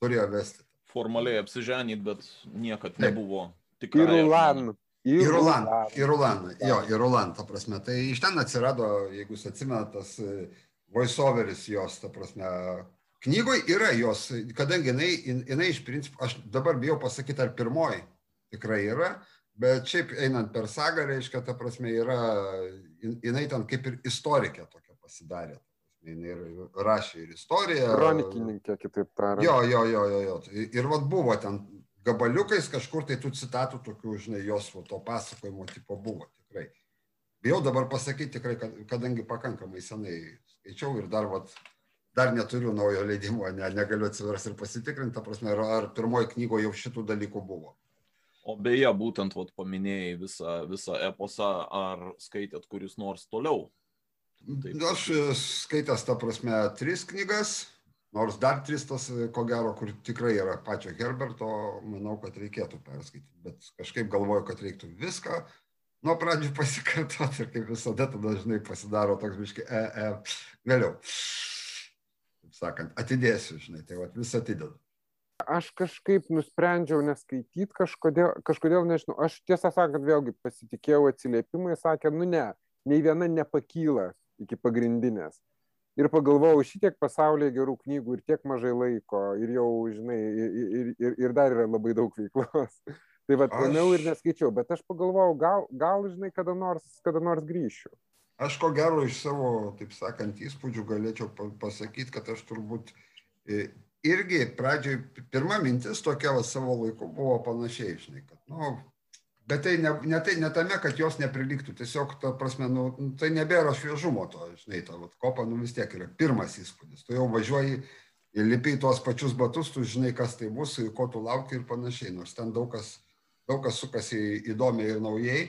turėjo vesti formaliai apsiženyt bet niekad nebuvo tik Irulan. Irulan, Irulan, jo, Irulan, ta prasme. Tai iš ten atsirado, jeigu jūs atsimenat, tas voiceoveris jos, ta prasme, knygoje yra jos, kadangi jinai, jinai iš principo, aš dabar bijau pasakyti, ar pirmoji tikrai yra, bet šiaip einant per sagą, reiškia, ta prasme, yra, jinai ten kaip ir istorikė tokia pasidarė. Jinai ir rašė ir istoriją. Kronikininkė, kitaip tariant. Jo, jo, jo, jo, jo. Ir vad buvo ten gabaliukais kažkur tai tų citatų tokių, žinai, jos to pasakojimo tipo buvo tikrai. Bijau dabar pasakyti tikrai, kad, kadangi pakankamai senai skaičiau ir dar, vat, dar neturiu naujo leidimo, ne, negaliu atsiversti ir pasitikrinti, ta prasme, ar, ar pirmoji knygoje jau šitų dalykų buvo. O beje, būtent vat, paminėjai visą, visą eposą, ar skaitėt kuris nors toliau? Taip. Aš skaitęs, ta prasme, tris knygas, nors dar tris tas, ko gero, kur tikrai yra pačio Herberto, manau, kad reikėtų perskaityti, bet kažkaip galvoju, kad reiktų viską nuo pradžių pasikartoti ir kaip visada tada dažnai pasidaro toks biškai, e, e, vėliau. Taip sakant, atidėsiu, žinai, tai vat, vis atidedu aš kažkaip nusprendžiau neskaityt kažkodėl, kažkodėl nežinau, aš tiesą sakant vėlgi pasitikėjau atsiliepimai, sakė, nu ne, nei viena nepakyla iki pagrindinės. Ir pagalvojau, šitiek pasaulyje gerų knygų ir tiek mažai laiko, ir jau, žinai, ir, ir, ir dar yra labai daug veiklos. tai vad, planiau aš... ir neskaičiau, bet aš pagalvojau, gal, gal žinai, kada nors, kada nors grįšiu. Aš ko gero iš savo, taip sakant, įspūdžių galėčiau pasakyti, kad aš turbūt e, irgi pradžioj pirma mintis tokia va, savo laiku buvo panašiai, žinai, kad, nu, bet tai ne, ne, tai ne tame, kad jos neprilygtų, tiesiog, ta prasme, nu, tai nebėra šviežumo to, žinai, ta va, kopa, nu vis tiek yra pirmas įspūdis, tu jau važiuoji ir lipi į tuos pačius batus, tu žinai, kas tai bus, ko tu lauki ir panašiai, nors ten daug kas, daug kas sukasi įdomiai ir naujai.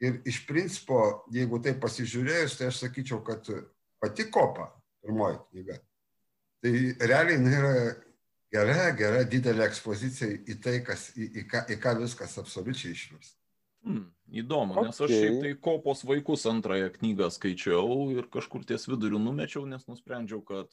Ir iš principo, jeigu tai pasižiūrėjus, tai aš sakyčiau, kad pati kopa, pirmoji knyga, Tai realiai jinai yra gera, gera, didelė ekspozicija į tai, kas, į, į, ką, į ką viskas absoliučiai išvis. Hmm, įdomu, okay. nes aš šiaip tai kopos vaikus antrąją knygą skaičiau ir kažkur ties viduriu numečiau, nes nusprendžiau, kad,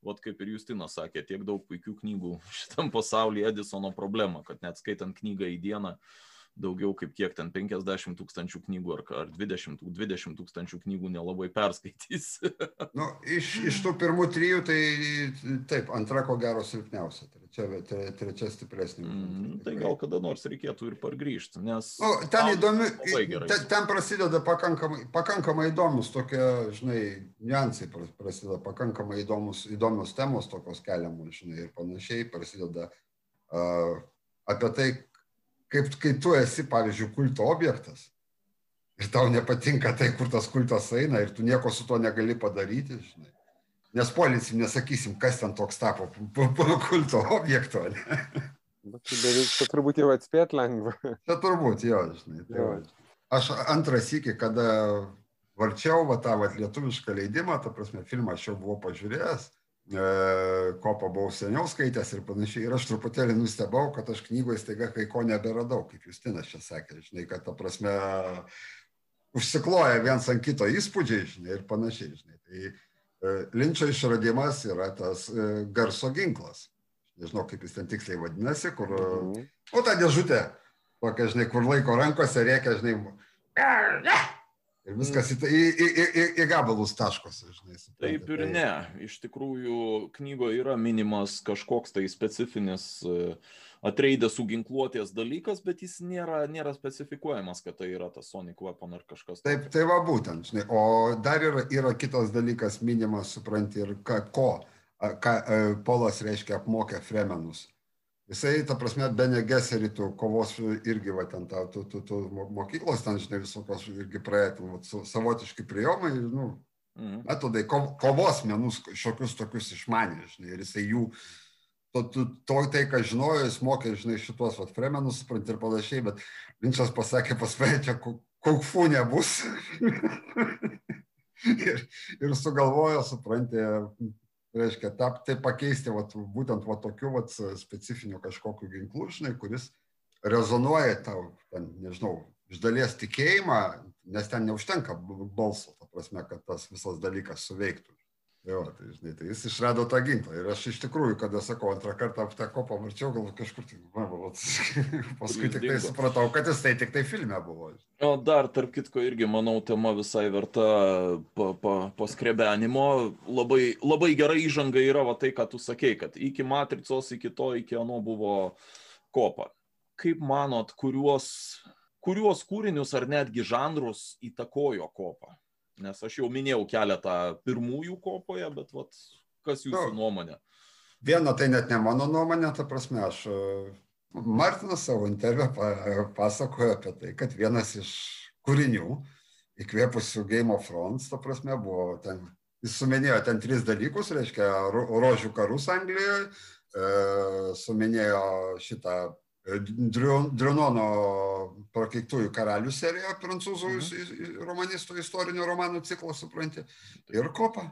vat kaip ir Justinas sakė, tiek daug puikių knygų šitam pasaulyje Edisono problema, kad net skaitant knygą į dieną, uh, daugiau kaip kiek ten 50 tūkstančių knygų ar, ar 20, 20 tūkstančių knygų nelabai perskaitys. nu, iš, iš tų pirmų trijų, tai taip, antra ko gero silpniausia, trečia, tre, trečia stipresnė. Mm, tai gal kada nors reikėtų ir pargrįžti, nes... Nu, ten įdomi, ten, ten prasideda pakankamai, pakankamai įdomus tokie, žinai, niuansai prasideda, pakankamai įdomus, įdomios temos tokios keliamos, žinai, ir panašiai prasideda uh, apie tai, kaip kai tu esi, pavyzdžiui, kulto objektas ir tau nepatinka tai, kur tas kultas eina ir tu nieko su tuo negali padaryti, žinai. Nes policijai nesakysim, kas ten toks tapo kulto objekto. Ne? Bet tai beveik, čia turbūt jau atspėt lengva. Čia turbūt, jo, žinai. Tai jo. Aš antras iki, kada varčiau va, tą va, lietuvišką leidimą, ta prasme, filmą aš jau buvau pažiūrėjęs, E, kopą buvau seniau skaitęs ir panašiai. Ir aš truputėlį nustebau, kad aš knygoje staiga kai ko neberadau, kaip Justinas čia sakė, žinai, kad ta prasme užsikloja viens ant kito įspūdžiai, žinai, ir panašiai, žinai. Tai e, Linčio išradimas yra tas e, garso ginklas. Nežinau, kaip jis ten tiksliai vadinasi, kur, mhm. o ta dėžutė, tokia, žinai, kur laiko rankose reikia, žinai, Ir viskas į, į, į, į, į gabalus taškos, žinai. Suprantate. Taip ir tai- ne. Iš tikrųjų, knygoje yra minimas kažkoks tai specifinis e, atreidė su ginkluotės dalykas, bet jis nėra, nėra specifikuojamas, kad tai yra tas Sonic Weapon ar kažkas. Taip, tai va būtent, žinai. O dar yra, yra kitas dalykas minimas, supranti, ir ką, ko, ką e, Polas reiškia apmokė Fremenus jisai, ta prasme, bene geseritų kovos irgi, va, ten, ta, tu, tu, tu, mokyklos, ten, žinai, visokios irgi praėjo, savotiški prijomai, nu, mhm. metodai, ko, kovos menus, šiokius tokius išmanė, žinai, ir jisai jų, to, to, to tai, ką žinojo, jis mokė, žinai, šitos, va, fremenus, supranti ir panašiai, bet Linčas pasakė, pas mane čia kukfu nebus. ir, ir sugalvojo, supranti, reiškia, tai pakeisti vat, būtent vat, tokiu vat, specifiniu kažkokiu ginklu, žinai, kuris rezonuoja tau, ten, nežinau, iš dalies tikėjimą, nes ten neužtenka balso, ta prasme, kad tas visas dalykas suveiktų. Va, tai, žinai, tai jis išrado tą ginklą. Ir aš iš tikrųjų, kada sakau, antrą kartą tą kopą mačiau, gal kažkur tai, man buvo, paskui tik tai supratau, kad jis tai tik tai filme buvo. O dar, tarp kitko, irgi, manau, tema visai verta pa, pa, paskrebenimo. Labai, labai gerai įžanga yra va tai, ką tu sakei, kad iki matricos, iki to, iki ano buvo kopa. Kaip manot, kuriuos, kuriuos kūrinius ar netgi žanrus įtakojo kopa? Nes aš jau minėjau keletą pirmųjų kopoje, bet vat, kas jūsų no, nuomonė? Viena tai net ne mano nuomonė, ta prasme, aš Martinas savo interviu pasakojo apie tai, kad vienas iš kūrinių įkvėpusių Game of Thrones, ta prasme, buvo ten, jis suminėjo ten tris dalykus, reiškia, rožių karus Anglijoje, e, suminėjo šitą Drionono prakeiktųjų karalių serija, prancūzų mhm. romanistų istorinių romanų ciklo, supranti, ir kopa.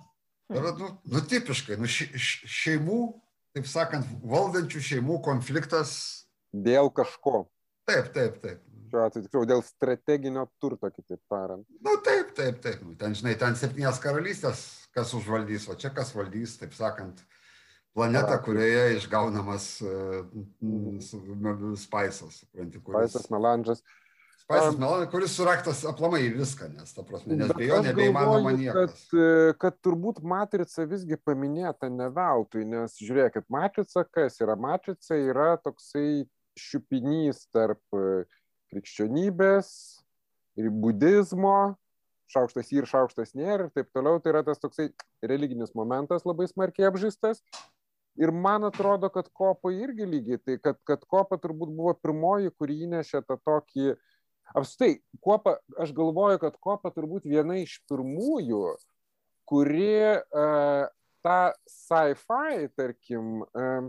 Yra, nu, nu tipiškai, nu, šeimų, taip sakant, valdančių šeimų konfliktas. Dėl kažko. Taip, taip, taip. Šiuo atveju tikriau dėl strateginio turto, kitaip tariant. Na nu, taip, taip, taip. Nu, ten, žinai, ten septynės karalystės, kas užvaldys, o čia kas valdys, taip sakant, planetą, kurioje išgaunamas uh, spaisas, supranti, kuris. Spaisas, melanžas. Spaisas, um, melanžas, kuris suraktas aplamai į viską, nes, ta prasme, nes be jo nebeįmanoma niekas. Kad, e, kad turbūt matrica visgi paminėta ne veltui, nes žiūrėkit, matrica, kas yra matrica, yra toksai šiupinys tarp e, krikščionybės ir budizmo, šaukštas į ir šaukštas nėra ir taip toliau, tai yra tas toksai religinis momentas labai smarkiai apžistas ir man atrodo kad kopa irgi lygiai tai kad kad kopa turbūt buvo pirmoji kuri įnešė tą tokį apskritai kopa aš galvoju kad kopa turbūt viena iš pirmųjų kuri uh, tą sci-fi tarkim uh,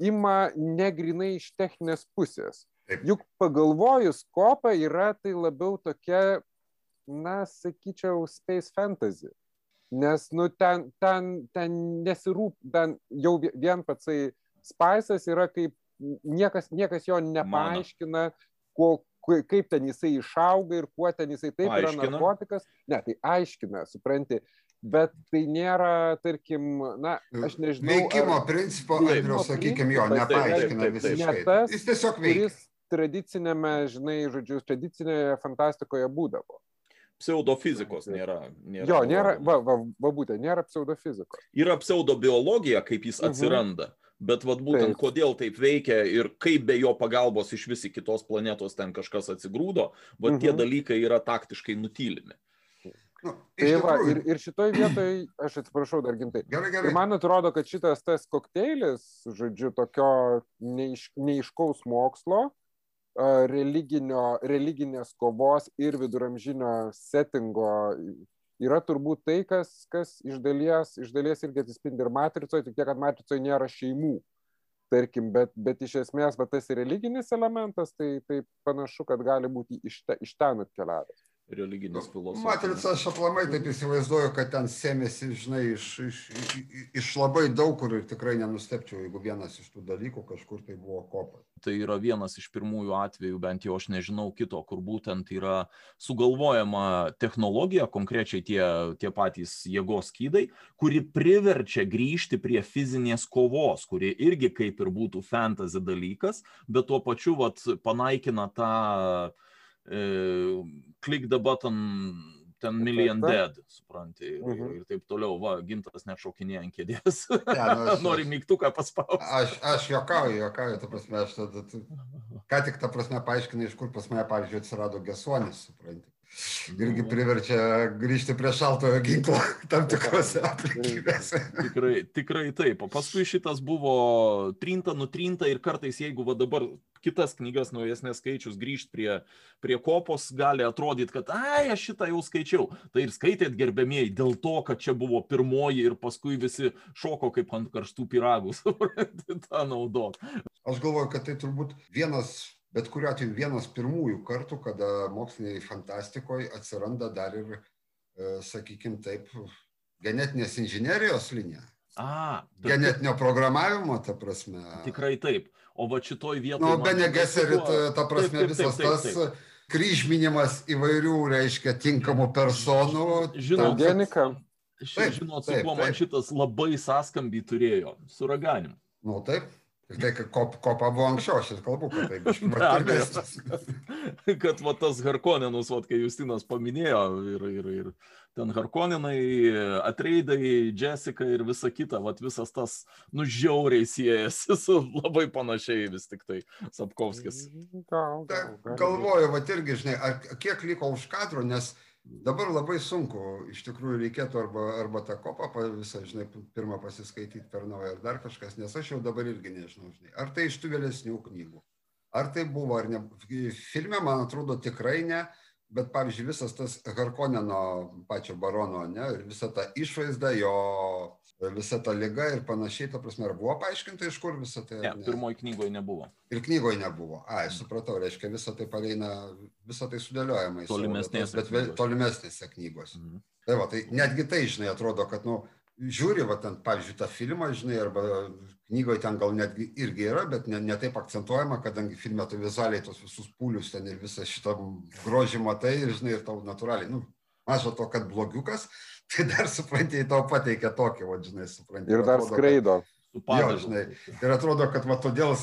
ima ne grinai iš techninės pusės. Juk pagalvojus kopa yra tai labiau tokia na sakyčiau space fantasy nes nu ten ten ten nesirūp ten jau vien patsai spaisas yra kaip niekas niekas jo nepaaiškina ko kaip ten jisai išauga ir kuo ten jisai taip aiškina. yra narkotikas. Ne tai aiškina supranti bet tai nėra tarkim na aš nežinau veikimo ar... principo andriaus sakykim jo nepaaiškina visiškai. Ne tas, jis tiesiog veikia. tradicinėme žinai žodžiu tradicinėje fantastikoje būdavo pseudofizikos nėra. nėra jo, nėra, va, va, va būtent, nėra pseudofizikos. Yra pseudobiologija, kaip jis mhm. atsiranda. Mhm. Bet vat, būtent taip. kodėl taip veikia ir kaip be jo pagalbos iš vis į kitos planetos ten kažkas atsigrūdo, va mhm. tie dalykai yra taktiškai nutylimi. Nu, tai va, ir, ir šitoj vietoj, aš atsiprašau dar gintai. Gerai, gerai. Ir man atrodo, kad šitas tas kokteilis, žodžiu, tokio neiš, neiškaus mokslo, religinio, religinės kovos ir viduramžinio settingo yra turbūt tai, kas, kas iš, dalies, iš dalies irgi atsispindi ir matricoje, tik tiek, kad matricoje nėra šeimų. Tarkim, bet, bet iš esmės, bet tas religinis elementas, tai, tai panašu, kad gali būti iš, te, iš ten atkeliavęs religinės nu, filosofijos. Matrica, aš aplamai taip įsivaizduoju, kad ten sėmėsi, žinai, iš, iš, iš, iš labai daug kur ir tikrai nenustepčiau, jeigu vienas iš tų dalykų kažkur tai buvo kopas. Tai yra vienas iš pirmųjų atvejų, bent jau aš nežinau kito, kur būtent yra sugalvojama technologija, konkrečiai tie, tie patys jėgos skydai, kuri priverčia grįžti prie fizinės kovos, kuri irgi kaip ir būtų fantasy dalykas, bet tuo pačiu vat, panaikina tą click the button, ten million dead, supranti, ir, mhm. ir taip toliau, va, gintas nešaukinėja ant kėdės, ja, nu, aš, nori mygtuką paspausti. Aš, aš juokauju, juokauju, ta prasme, aš tada, ką tik ta prasme paaiškinai, iš kur pas mane, pavyzdžiui, atsirado gesuonis, supranti irgi priverčia grįžti prie šaltojo ginklo tam tikrose aplinkybėse. Tikrai, tikrai taip. O paskui šitas buvo trinta, nutrinta ir kartais, jeigu va dabar kitas knygas naujesnės skaičius grįžti prie, prie kopos, gali atrodyti, kad, ai, aš šitą jau skaičiau. Tai ir skaitėt gerbėmieji dėl to, kad čia buvo pirmoji ir paskui visi šoko kaip ant karštų piragų, tą naudot. Aš galvoju, kad tai turbūt vienas bet kuriuo atveju vienas pirmųjų kartų, kada moksliniai fantastikoje atsiranda dar ir, e, sakykime taip, genetinės inžinerijos linija. A, bet... Genetinio programavimo, ta prasme. Tikrai taip. O va šitoj vietoje. Nu, Bene Geserit, ta prasme, taip, taip, visas taip, taip, taip. tas kryžminimas įvairių, reiškia, tinkamų personų. Žinau, genika. Žinot, su kuo man šitas labai sąskambį turėjo, su raganimu. Nu taip, Tai kop, kopa buvo anksčiau, aš ir kalbu, kad tai kad va tas Harkoninus, va, kai Justinas paminėjo, ir, ir, ir ten Harkoninai, Atreidai, Jessica ir visa kita, va visas tas nužiauriai siejasi su labai panašiai vis tik tai Sapkovskis. Gal, gal, gal. Galvoju, va irgi, žinai, ar, kiek liko už kadro, nes dabar labai sunku. Iš tikrųjų reikėtų arba arba tą kopą visą žinai pirmą pasiskaityt per naują ar dar kažkas nes aš jau dabar irgi nežinau žinai. Ar tai iš tų vėlesnių knygų? Ar tai buvo ar ne? Filme man atrodo tikrai ne bet pavyzdžiui visas tas harkoneno pačio barono ane ir visa ta išvaizda jo visa ta liga ir panašiai, ta prasme, ar buvo paaiškinta, iš kur visą tai? Ne, ne? pirmoji knygoje nebuvo. Ir knygoje nebuvo. Ai, supratau, reiškia, visą tai pareina, visą tai sudėliojama į tolimesnėse, bet knygos. tolimesnėse knygose. Mhm. Tai va, tai netgi tai, žinai, atrodo, kad, nu, žiūri, va, ten, pavyzdžiui, tą filmą, žinai, arba knygoje ten gal netgi irgi yra, bet ne, ne taip akcentuojama, kadangi filme tu vizualiai tos visus pūlius ten ir visą šitą grožį matai, ir, žinai, ir tau natūraliai, nu, mažo to, kad blogiukas, tai dar supranti, tau pateikia tokį, va, žinai, supranti. Ir dar atrodo, skraido. Kad, jo, žinai, ir atrodo, kad va, todėl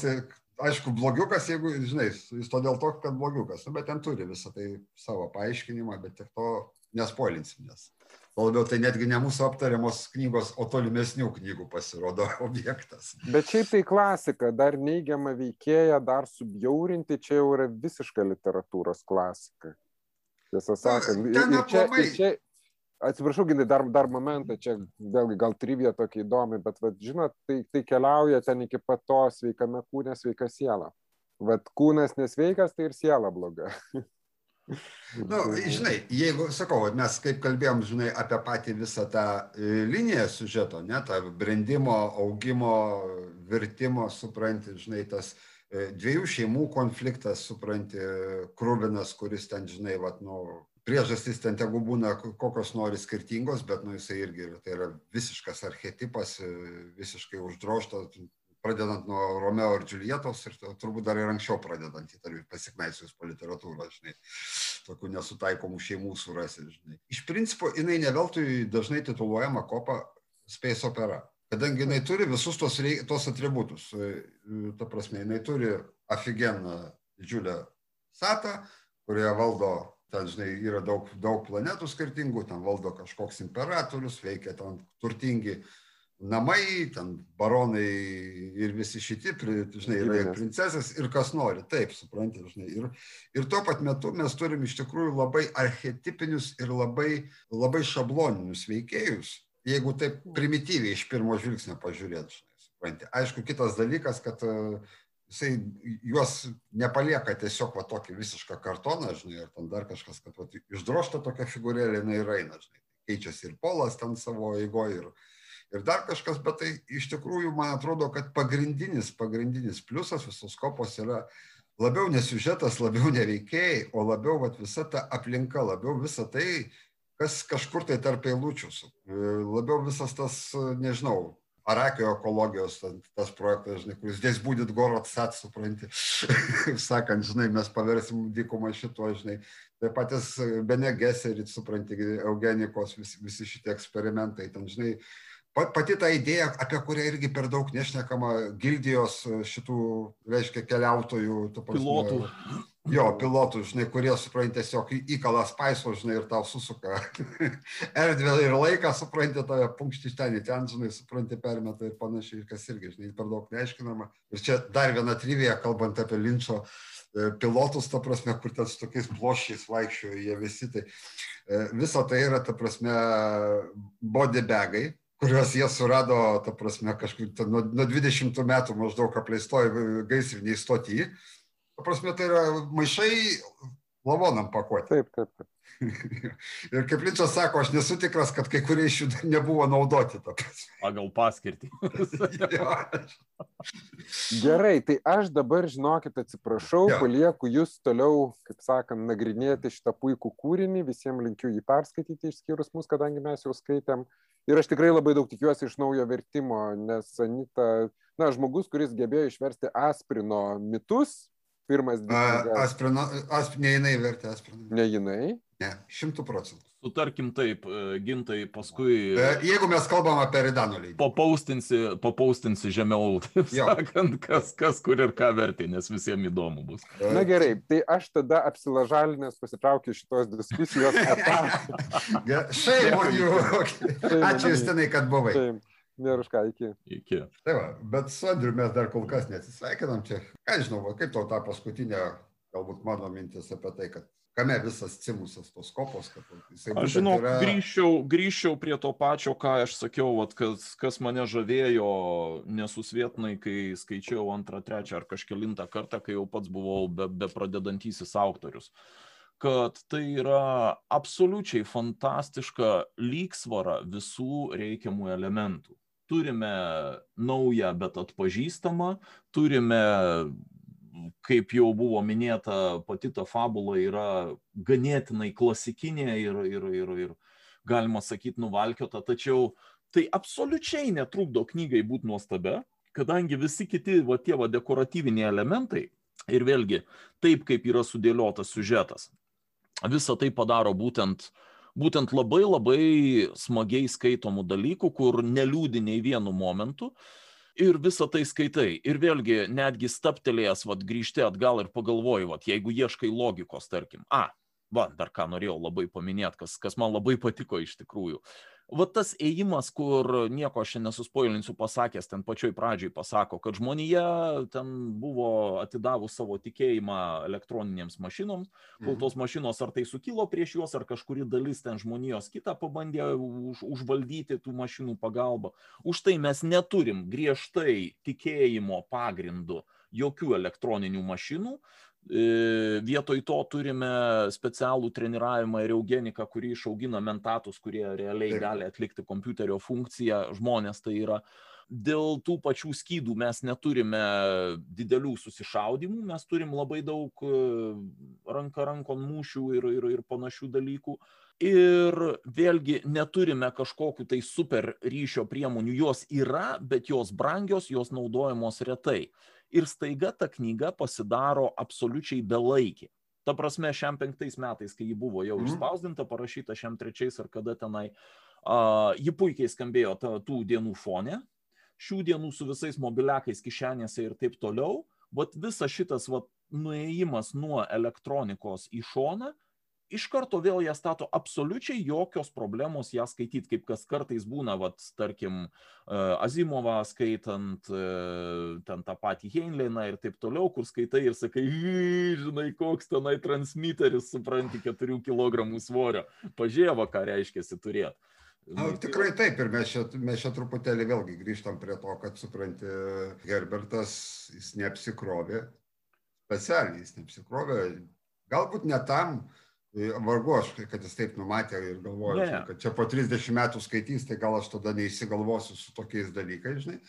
aišku, blogiukas, jeigu, žinai, jis todėl to, kad blogiukas, nu, bet ten turi visą tai savo paaiškinimą, bet tiek to nespoilinsim, nes. Labiau tai netgi ne mūsų aptariamos knygos, o tolimesnių knygų pasirodo objektas. Bet šiaip tai klasika, dar neigiamą veikėją, dar subjaurinti, čia jau yra visiška literatūros klasika. Tiesą sakant, ir, ir čia, ir čia, Atsiprašau, ginai, dar, dar momentą, čia vėlgi gal trivija tokia įdomi, bet, vat, žinot, tai, tai keliauja ten iki pat to sveikame kūne, sveika siela. Vat kūnas nesveikas, tai ir siela bloga. Na, nu, žinai, jeigu, sakau, mes kaip kalbėjom, žinai, apie patį visą tą e, liniją sužeto, ne, tą brendimo, augimo, virtimo, supranti, žinai, tas e, dviejų šeimų konfliktas, supranti, krūvinas, kuris ten, žinai, vat, nu, priežastys ten tegu būna kokios nori skirtingos, bet nu, jisai irgi tai yra visiškas archetipas, e, visiškai uždroštas, pradedant nuo Romeo ir Džiulietos ir turbūt dar ir anksčiau pradedant įtariu pasiknaisius po literatūrą, žinai, tokių nesutaikomų šeimų surasi, žinai. Iš principo, jinai neveltui dažnai tituluojama kopa space opera, kadangi jinai turi visus tos, tos atributus. E, ta prasme, jinai turi aфиgeną didžiulę satą, kurioje valdo ten, žinai, yra daug, daug planetų skirtingų, ten valdo kažkoks imperatorius, veikia ten turtingi namai, ten baronai ir visi šitie, žinai, yra ir princesės, ir kas nori, taip, suprantate, žinai. Ir, ir tuo pat metu mes turim iš tikrųjų labai archetipinius ir labai, labai šabloninius veikėjus, jeigu taip primityviai iš pirmo žvilgsnio pažiūrėt, žinai, suprantate. Aišku, kitas dalykas, kad jisai juos nepalieka tiesiog va tokį visišką kartoną, žinai, ar ten dar kažkas, kad va, išdrošta tokia figūrėlė, jinai ir eina, žinai. Keičiasi ir polas ten savo eigoje ir, ir dar kažkas, bet tai iš tikrųjų man atrodo, kad pagrindinis, pagrindinis pliusas visos kopos yra labiau nesiužetas, labiau neveikėjai, o labiau vat, visa ta aplinka, labiau visa tai, kas kažkur tai tarp eilučių, labiau visas tas, nežinau, Arakio ekologijos tas projektas, žinai, kuris dės būdit gorot sat, supranti, sakant, žinai, mes paversim dykumą šito, žinai, tai patys Bene Geserit, supranti, eugenikos, visi, visi šitie eksperimentai, ten, žinai, pati ta idėja, apie kurią irgi per daug nešnekama, gildijos šitų, reiškia, keliautojų, prasme, pilotų. Jo, pilotų, žinai, kurie, supranti, tiesiog įkala spaiso, žinai, ir tau susuka erdvę ir laiką, supranti, tave punkšti ten į ten, žinai, supranti, permeta ir panašiai, kas irgi, žinai, per daug neaiškinama. Ir čia dar viena trivija, kalbant apie linčio e, pilotus, ta prasme, kur ten su tokiais plošiais vaikščiojo jie visi, tai e, visa tai yra, ta prasme, body bagai, kuriuos jie surado, ta prasme, kažkur nuo, nuo 20 metų maždaug apleistoj gaisriniai stotyje Ta prasme, tai yra maišai lavonam pakuoti. Taip, taip, taip. ir kaip Linčas sako, aš nesu tikras, kad kai kurie iš jų nebuvo naudoti. Pagal paskirtį. Gerai, tai aš dabar, žinokit, atsiprašau, ja. palieku jūs toliau, kaip sakant, nagrinėti šitą puikų kūrinį, visiems linkiu jį perskaityti, išskyrus mus, kadangi mes jau skaitėm. Ir aš tikrai labai daug tikiuosi iš naujo vertimo, nes Anita, na, žmogus, kuris gebėjo išversti Asprino mitus, pirmas dvi. Asprino, asp, ne jinai vertė Asprino. Ne jinai? Ne, šimtų procentų. Sutarkim taip, e, gintai paskui. E, jeigu mes kalbam apie Ridano lygį. Papaustinsi, papaustinsi žemiau, taip jo. sakant, kas, kas kur ir ką vertė, nes visiems įdomu bus. E, Na gerai, tai aš tada apsilažalinęs pasitraukiu šitos diskusijos. Štai, jų. Ačiū Justinai, kad buvai. Taip. Nėra už ką, iki. Iki. Tai va, bet su Andriu mes dar kol kas neatsisveikinam čia. Ką žinau, va, kaip tau ta paskutinė, galbūt mano mintis apie tai, kad kame visas cimusas tos kopos, kad jisai... Aš žinau, yra... grįžčiau, grįžčiau prie to pačio, ką aš sakiau, vat, kas, kas mane žavėjo nesusvietinai, kai skaičiau antrą, trečią ar kažkelintą kartą, kai jau pats buvau be, be pradedantysis autorius kad tai yra absoliučiai fantastiška lygsvara visų reikiamų elementų. Turime naują, bet atpažįstamą, turime kaip jau buvo minėta, pati ta fabula yra ganėtinai klasikinė ir, ir, ir, ir galima sakyti nuvalkiota, tačiau tai absoliučiai netrukdo knygai būti nuostabia, kadangi visi kiti va, tie va, dekoratyviniai elementai ir vėlgi taip, kaip yra sudėliotas sužetas, visą tai padaro būtent būtent labai labai smagiai skaitomų dalykų, kur neliūdi nei vienu momentu, uh, ir visą tai skaitai. Ir vėlgi, netgi staptelėjęs, vad, grįžti atgal ir pagalvoji, vad, jeigu ieškai logikos, tarkim, a, va, dar ką norėjau labai paminėti, kas, kas man labai patiko iš tikrųjų. Va tas ėjimas, kur nieko aš nesuspoilinsiu pasakęs, ten pačioj pradžioj pasako, kad žmonija ten buvo atidavus savo tikėjimą elektroninėms mašinoms, kol mhm. tos mašinos ar tai sukilo prieš juos, ar kažkuri dalis ten žmonijos kitą pabandė už, užvaldyti tų mašinų pagalbą. Už tai mes neturim griežtai tikėjimo pagrindų jokių elektroninių mašinų, vietoj to turime specialų treniravimą ir eugeniką, kurį išaugina mentatus, kurie realiai gali atlikti kompiuterio funkciją. Žmonės tai yra. Dėl tų pačių skydų mes neturime didelių susišaudimų, mes turim labai daug e, ranka rankon mūšių ir, ir, ir panašių dalykų. Ir vėlgi neturime kažkokiu tai super ryšio priemonių. Jos yra, bet jos brangios, jos naudojamos retai ir staiga ta knyga pasidaro absoliučiai belaikė. Ta prasme, šiam penktais metais, kai ji buvo jau mm. išspausdinta, parašyta šiam trečiais ar kada tenai, uh, ji puikiai skambėjo ta, tų dienų fone, šių dienų su visais mobiliakais kišenėse ir taip toliau, bet visas šitas vat, nuėjimas nuo elektronikos į šoną iš karto vėl ją stato absoliučiai jokios problemos ją skaityt, kaip kas kartais būna, vat, tarkim, e, Azimovą skaitant, e, ten tą patį Heinleiną ir taip toliau, kur skaitai ir sakai, žinai, koks tenai transmiteris, supranti, 4 kg svorio. Pažiūrėva, ką reiškia turėti. Na, tikrai taip, ir mes čia, mes čia truputėlį vėlgi grįžtam prie to, kad supranti, Herbertas, jis neapsikrovė, specialiai jis neapsikrovė, galbūt ne tam, uh, Tai vargu aš, kad jis taip numatė ir galvoja, yeah. kad čia po 30 metų skaitys, tai gal aš tada neįsigalvosiu su tokiais dalykais, žinai.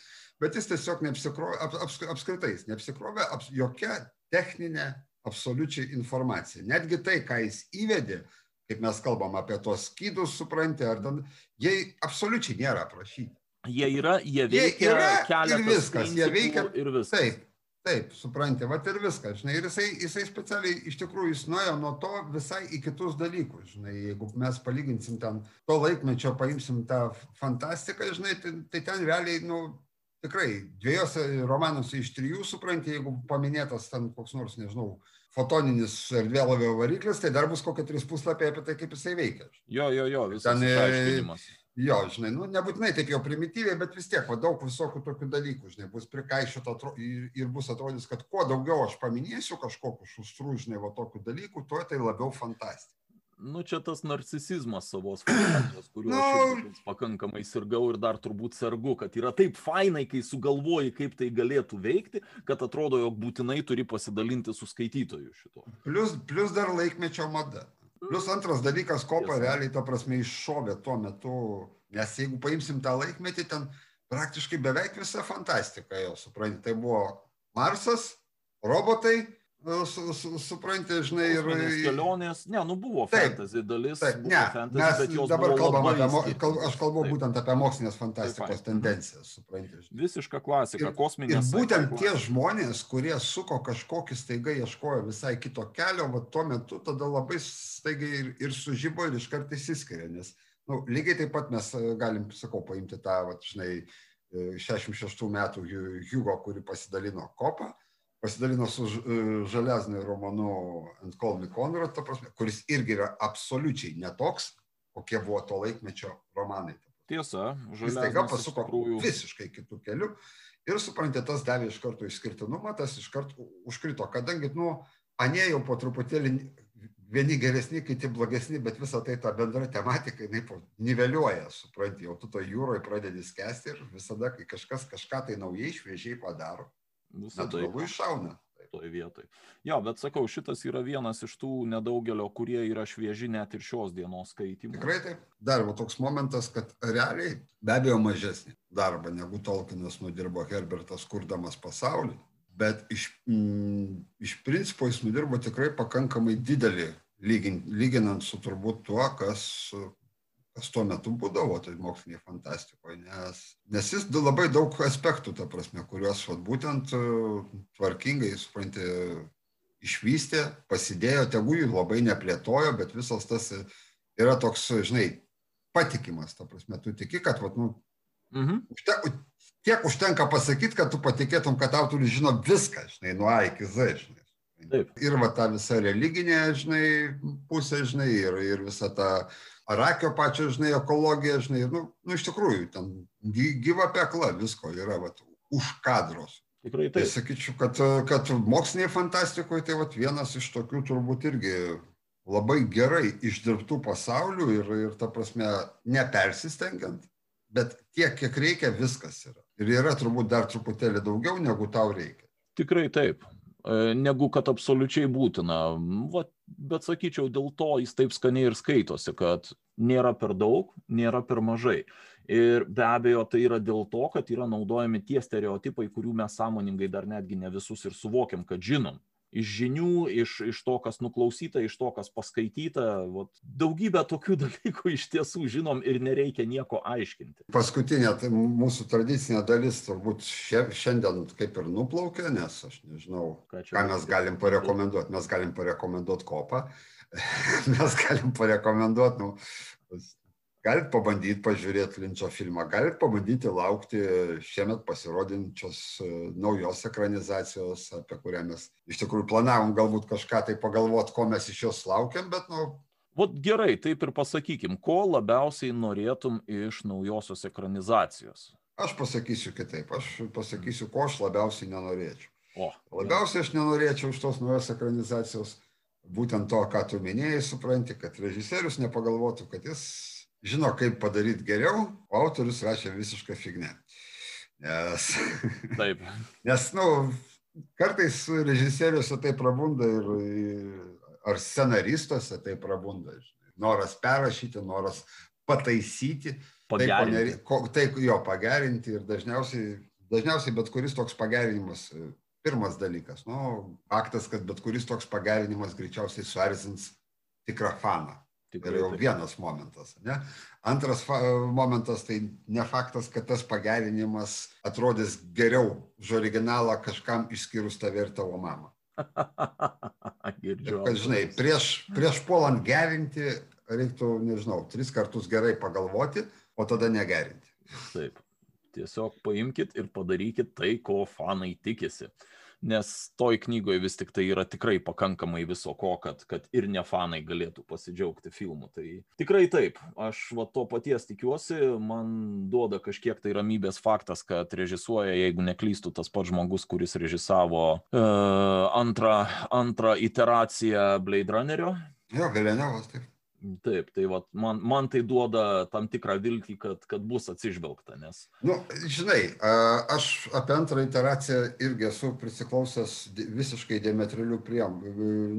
Bet jis tiesiog neapsikrovė, ap, ap, apskritai jis neapsikrovė ap, jokia techninė absoliučiai informacija. Netgi tai, ką jis įvedė, kaip mes kalbam apie tos skydus, supranti, ar ten, jie absoliučiai nėra aprašyti. Jie yra, jie veikia, jie yra ir viskas, jie veikia ir viskas. Taip, Taip, supranti, va ir viskas, žinai, ir jisai, jisai specialiai iš tikrųjų jis nuėjo nuo to visai į kitus dalykus, žinai, jeigu mes palyginsim ten to laikmečio, paimsim tą fantastiką, žinai, tai, tai ten realiai, nu, tikrai, dviejose romanuose iš trijų, supranti, jeigu paminėtas ten koks nors, nežinau, fotoninis erdvėlavio variklis, tai dar bus kokie trys puslapiai apie tai, kaip jisai veikia. Jo, jo, jo, visas ten, išaiškinimas Jo, žinai, nu, nebūtinai taip jau primityviai, bet vis tiek, va, daug visokių tokių dalykų, žinai, bus prikaišyta ir, ir bus atrodys, kad kuo daugiau aš paminėsiu kažkokiu šustrų, žinai, va, tokių dalykų, tuo tai labiau fantastika. Nu, čia tas narcisizmas savos fantazijos, kuriuo no. aš nu. pakankamai sirgau ir dar turbūt sergu, kad yra taip fainai, kai sugalvoji, kaip tai galėtų veikti, kad atrodo, jog būtinai turi pasidalinti su skaitytoju šito. Plus, plus dar laikmečio mada. Plius antras dalykas, kopa realiai, ta prasme, iššovė tuo metu, nes jeigu paimsim tą laikmetį, ten praktiškai beveik visa fantastika jau, suprantate, tai buvo Marsas, robotai, su, su, supranti, žinai, ir... Kelionės, ne, nu buvo Taip, fantasy dalis, Taip, ne, fantasy, mes bet jos dabar kalbam apie, mo- kal, aš kalbu Taip. būtent apie mokslinės fantastikos Taip, tendencijas, supranti. žinai. Visiška klasika, kosminė. Ir būtent sci-fi tie klasika. žmonės, kurie suko kažkokį staiga ieškojo visai kito kelio, va tuo metu tada labai staigiai ir, ir sužybo ir iškart įsiskiria, nes nu, lygiai taip pat mes e, galim, sakau, paimti tą, va, žinai, e, 66 metų Hu- Hugo, kuri pasidalino kopą, pasidalino su e, Železniu romanu Ant Conrad, ta prasme, kuris irgi yra absoliučiai netoks, kokie buvo to laikmečio romanai. Tiesa, Jis taiga pasuko tikrųjų. visiškai kitų kelių ir suprantate, tas davė iš karto išskirtinumą, tas iš karto užkrito, kadangi, nu, anie jau po truputėlį vieni geresni, kiti blogesni, bet visą tai ta bendra tematika, jinai niveliuoja, supranti, jau tu to jūroje pradedi skęsti ir visada, kai kažkas kažką tai naujai, šviežiai padaro, Visada natūralu iššauna. toj vietoj. Jo, bet sakau, šitas yra vienas iš tų nedaugelio, kurie yra švieži net ir šios dienos skaitimų. Tikrai taip. Dar va toks momentas, kad realiai be abejo mažesnį darbą negu Tolkienas nudirbo Herbertas kurdamas pasaulį, bet iš, mm, iš principo jis nudirbo tikrai pakankamai didelį, lygin, lyginant su turbūt tuo, kas, kas tuo metu būdavo, tai moksliniai fantastikoje, nes, nes jis labai daug aspektų, ta prasme, kuriuos vat, būtent e, tvarkingai, supranti, išvystė, pasidėjo, tegu jų labai neplėtojo, bet visas tas yra toks, žinai, patikimas, ta prasme, tu tiki, kad, vat, nu, Mhm. užte, tiek užtenka pasakyti, kad tu patikėtum, kad autorius žino viską, žinai, nuo A iki Z, žinai. Taip. Ir va ta visa religinė, žinai, pusė, žinai, ir, ir visa ta Arakio pačio, žinai, ekologija, žinai, nu, nu iš tikrųjų, ten gy- gyva pekla visko yra, va, už kadros. Tikrai Tai taip. sakyčiau, kad, kad moksliniai fantastikoje tai vat, vienas iš tokių turbūt irgi labai gerai išdirbtų pasaulių ir, ir ta prasme, nepersistengiant, bet tiek, kiek reikia, viskas yra. Ir yra turbūt dar truputėlį daugiau, negu tau reikia. Tikrai taip. E, Negu kad absoliučiai būtina. Va, bet sakyčiau, dėl to jis taip skaniai ir skaitosi, kad nėra per daug, nėra per mažai. Ir be abejo, tai yra dėl to, kad yra naudojami tie stereotipai, kurių mes sąmoningai dar netgi ne visus ir suvokiam, kad žinom. Iš žinių, iš, iš to, kas nuklausyta, iš to, kas paskaityta. Vat, daugybę tokių dalykų iš tiesų žinom ir nereikia nieko aiškinti. Paskutinė tai mūsų tradicinė dalis turbūt šia, šiandien kaip ir nuplaukė, nes aš nežinau, Ką mes galim parekomenduoti. Mes galim parekomenduoti kopą, mes galim parekomenduoti, nu, galit pabandyti pažiūrėti Linčio filmą, galit pabandyti laukti šiemet pasirodinčios e, naujos ekranizacijos, apie kurią mes iš tikrųjų planavom galbūt kažką tai pagalvoti, ko mes iš jos laukiam, bet, nu, Vat gerai, taip ir pasakykim, ko labiausiai norėtum iš naujosios ekranizacijos. aš pasakysiu kitaip, aš pasakysiu, ko aš labiausiai nenorėčiau. O, Labiausiai aš nenorėčiau iš tos naujos ekranizacijos būtent to, ką tu minėjai, supranti, kad režisierius nepagalvotų, kad jis žino, kaip padaryti geriau, o autorius rašė visišką fignę. Nes, taip, nes nu, kartais režisieriuose tai prabunda ir, ar scenaristuose tai prabunda. žinai. Noras perrašyti, noras pataisyti, tai, pagerinti. nerei- ko, tai jo pagerinti ir dažniausiai, dažniausiai bet kuris toks pagerinimas, pirmas dalykas, nu, faktas, kad bet kuris toks pagerinimas greičiausiai suerzins tikrą faną. Tai Tikrai jau vienas momentas. Ne? Antras momentas, tai ne faktas, kad tas pagerinimas atrodys geriau už originalą kažkam išskyrus tave ir tavo mamą. Girdžiu. Kad, žinai, prieš, prieš puolant gerinti, reiktų, nežinau, tris kartus gerai pagalvoti, o tada negerinti. Taip. Tiesiog paimkit ir padarykit tai, ko fanai tikisi. Nes toj knygoje vis tik tai yra tikrai pakankamai viso ko, kad, kad ir ne fanai galėtų pasidžiaugti filmu. Tai tikrai taip, aš va to paties tikiuosi, man duoda kažkiek tai ramybės faktas, kad režisuoja, jeigu neklystų, tas pats žmogus, kuris režisavo uh, antrą, antrą iteraciją Blade Runnerio. Jo, Vileniovas, taip. Taip, tai vat, man, man tai duoda tam tikrą viltį, kad, kad bus atsižvelgta, nes Nu, žinai, aš apie antrą iteraciją irgi esu prisiklausęs visiškai diametralių priem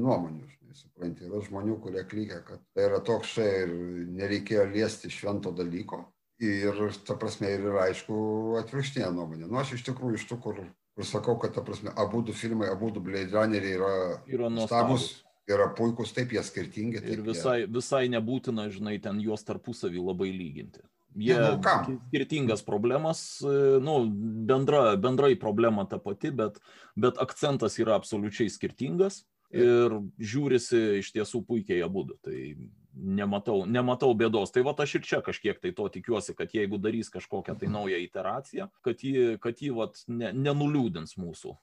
nuomonių. Supranti, yra žmonių, kurie klykia, kad tai yra toks šai ir nereikėjo liesti švento dalyko. Ir, ta prasme, ir yra aišku atvirkštinė nuomonė. Nu, aš iš tikrųjų iš tų, kur kur sakau, kad, ta prasme, abu du filmai, abu du Blade Runneriai yra, Yra nuostabus. Yra puikus, taip jie skirtingi. Taip Ir jie- visai, visai nebūtina, žinai, ten juos tarpusavį labai lyginti. Jie Ne, nu kam? skirtingas problemas, e, nu, bendra, bendrai problema ta pati, bet, bet akcentas yra absoliučiai skirtingas ir žiūrisi iš tiesų puikiai abu. Tai nematau, nematau bėdos. Tai va aš ir čia kažkiek tai to tikiuosi, kad jeigu darys kažkokią tai naują iteraciją, kad jį, kad jį vat, ne, nenuliūdins mūsų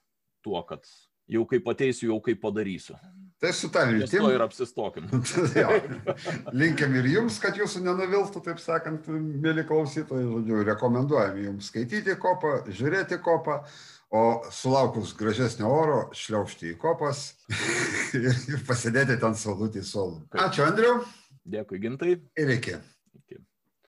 tuo, kad jau kaip ateisiu, jau kaip padarysiu. Tai su Ties viltim. ir apsistokim. Jo. Linkiam ir jums, kad jūsų nenuviltų, taip sakant, mėly klausytojai, žodžiu, rekomenduojam jums skaityti kopą, žiūrėti kopą, o sulaukus gražesnio oro, šliaužti į kopas ir, ir pasidėti ten saulutį solų. Ačiū, Andriu, Dėkui, gintai. ir iki.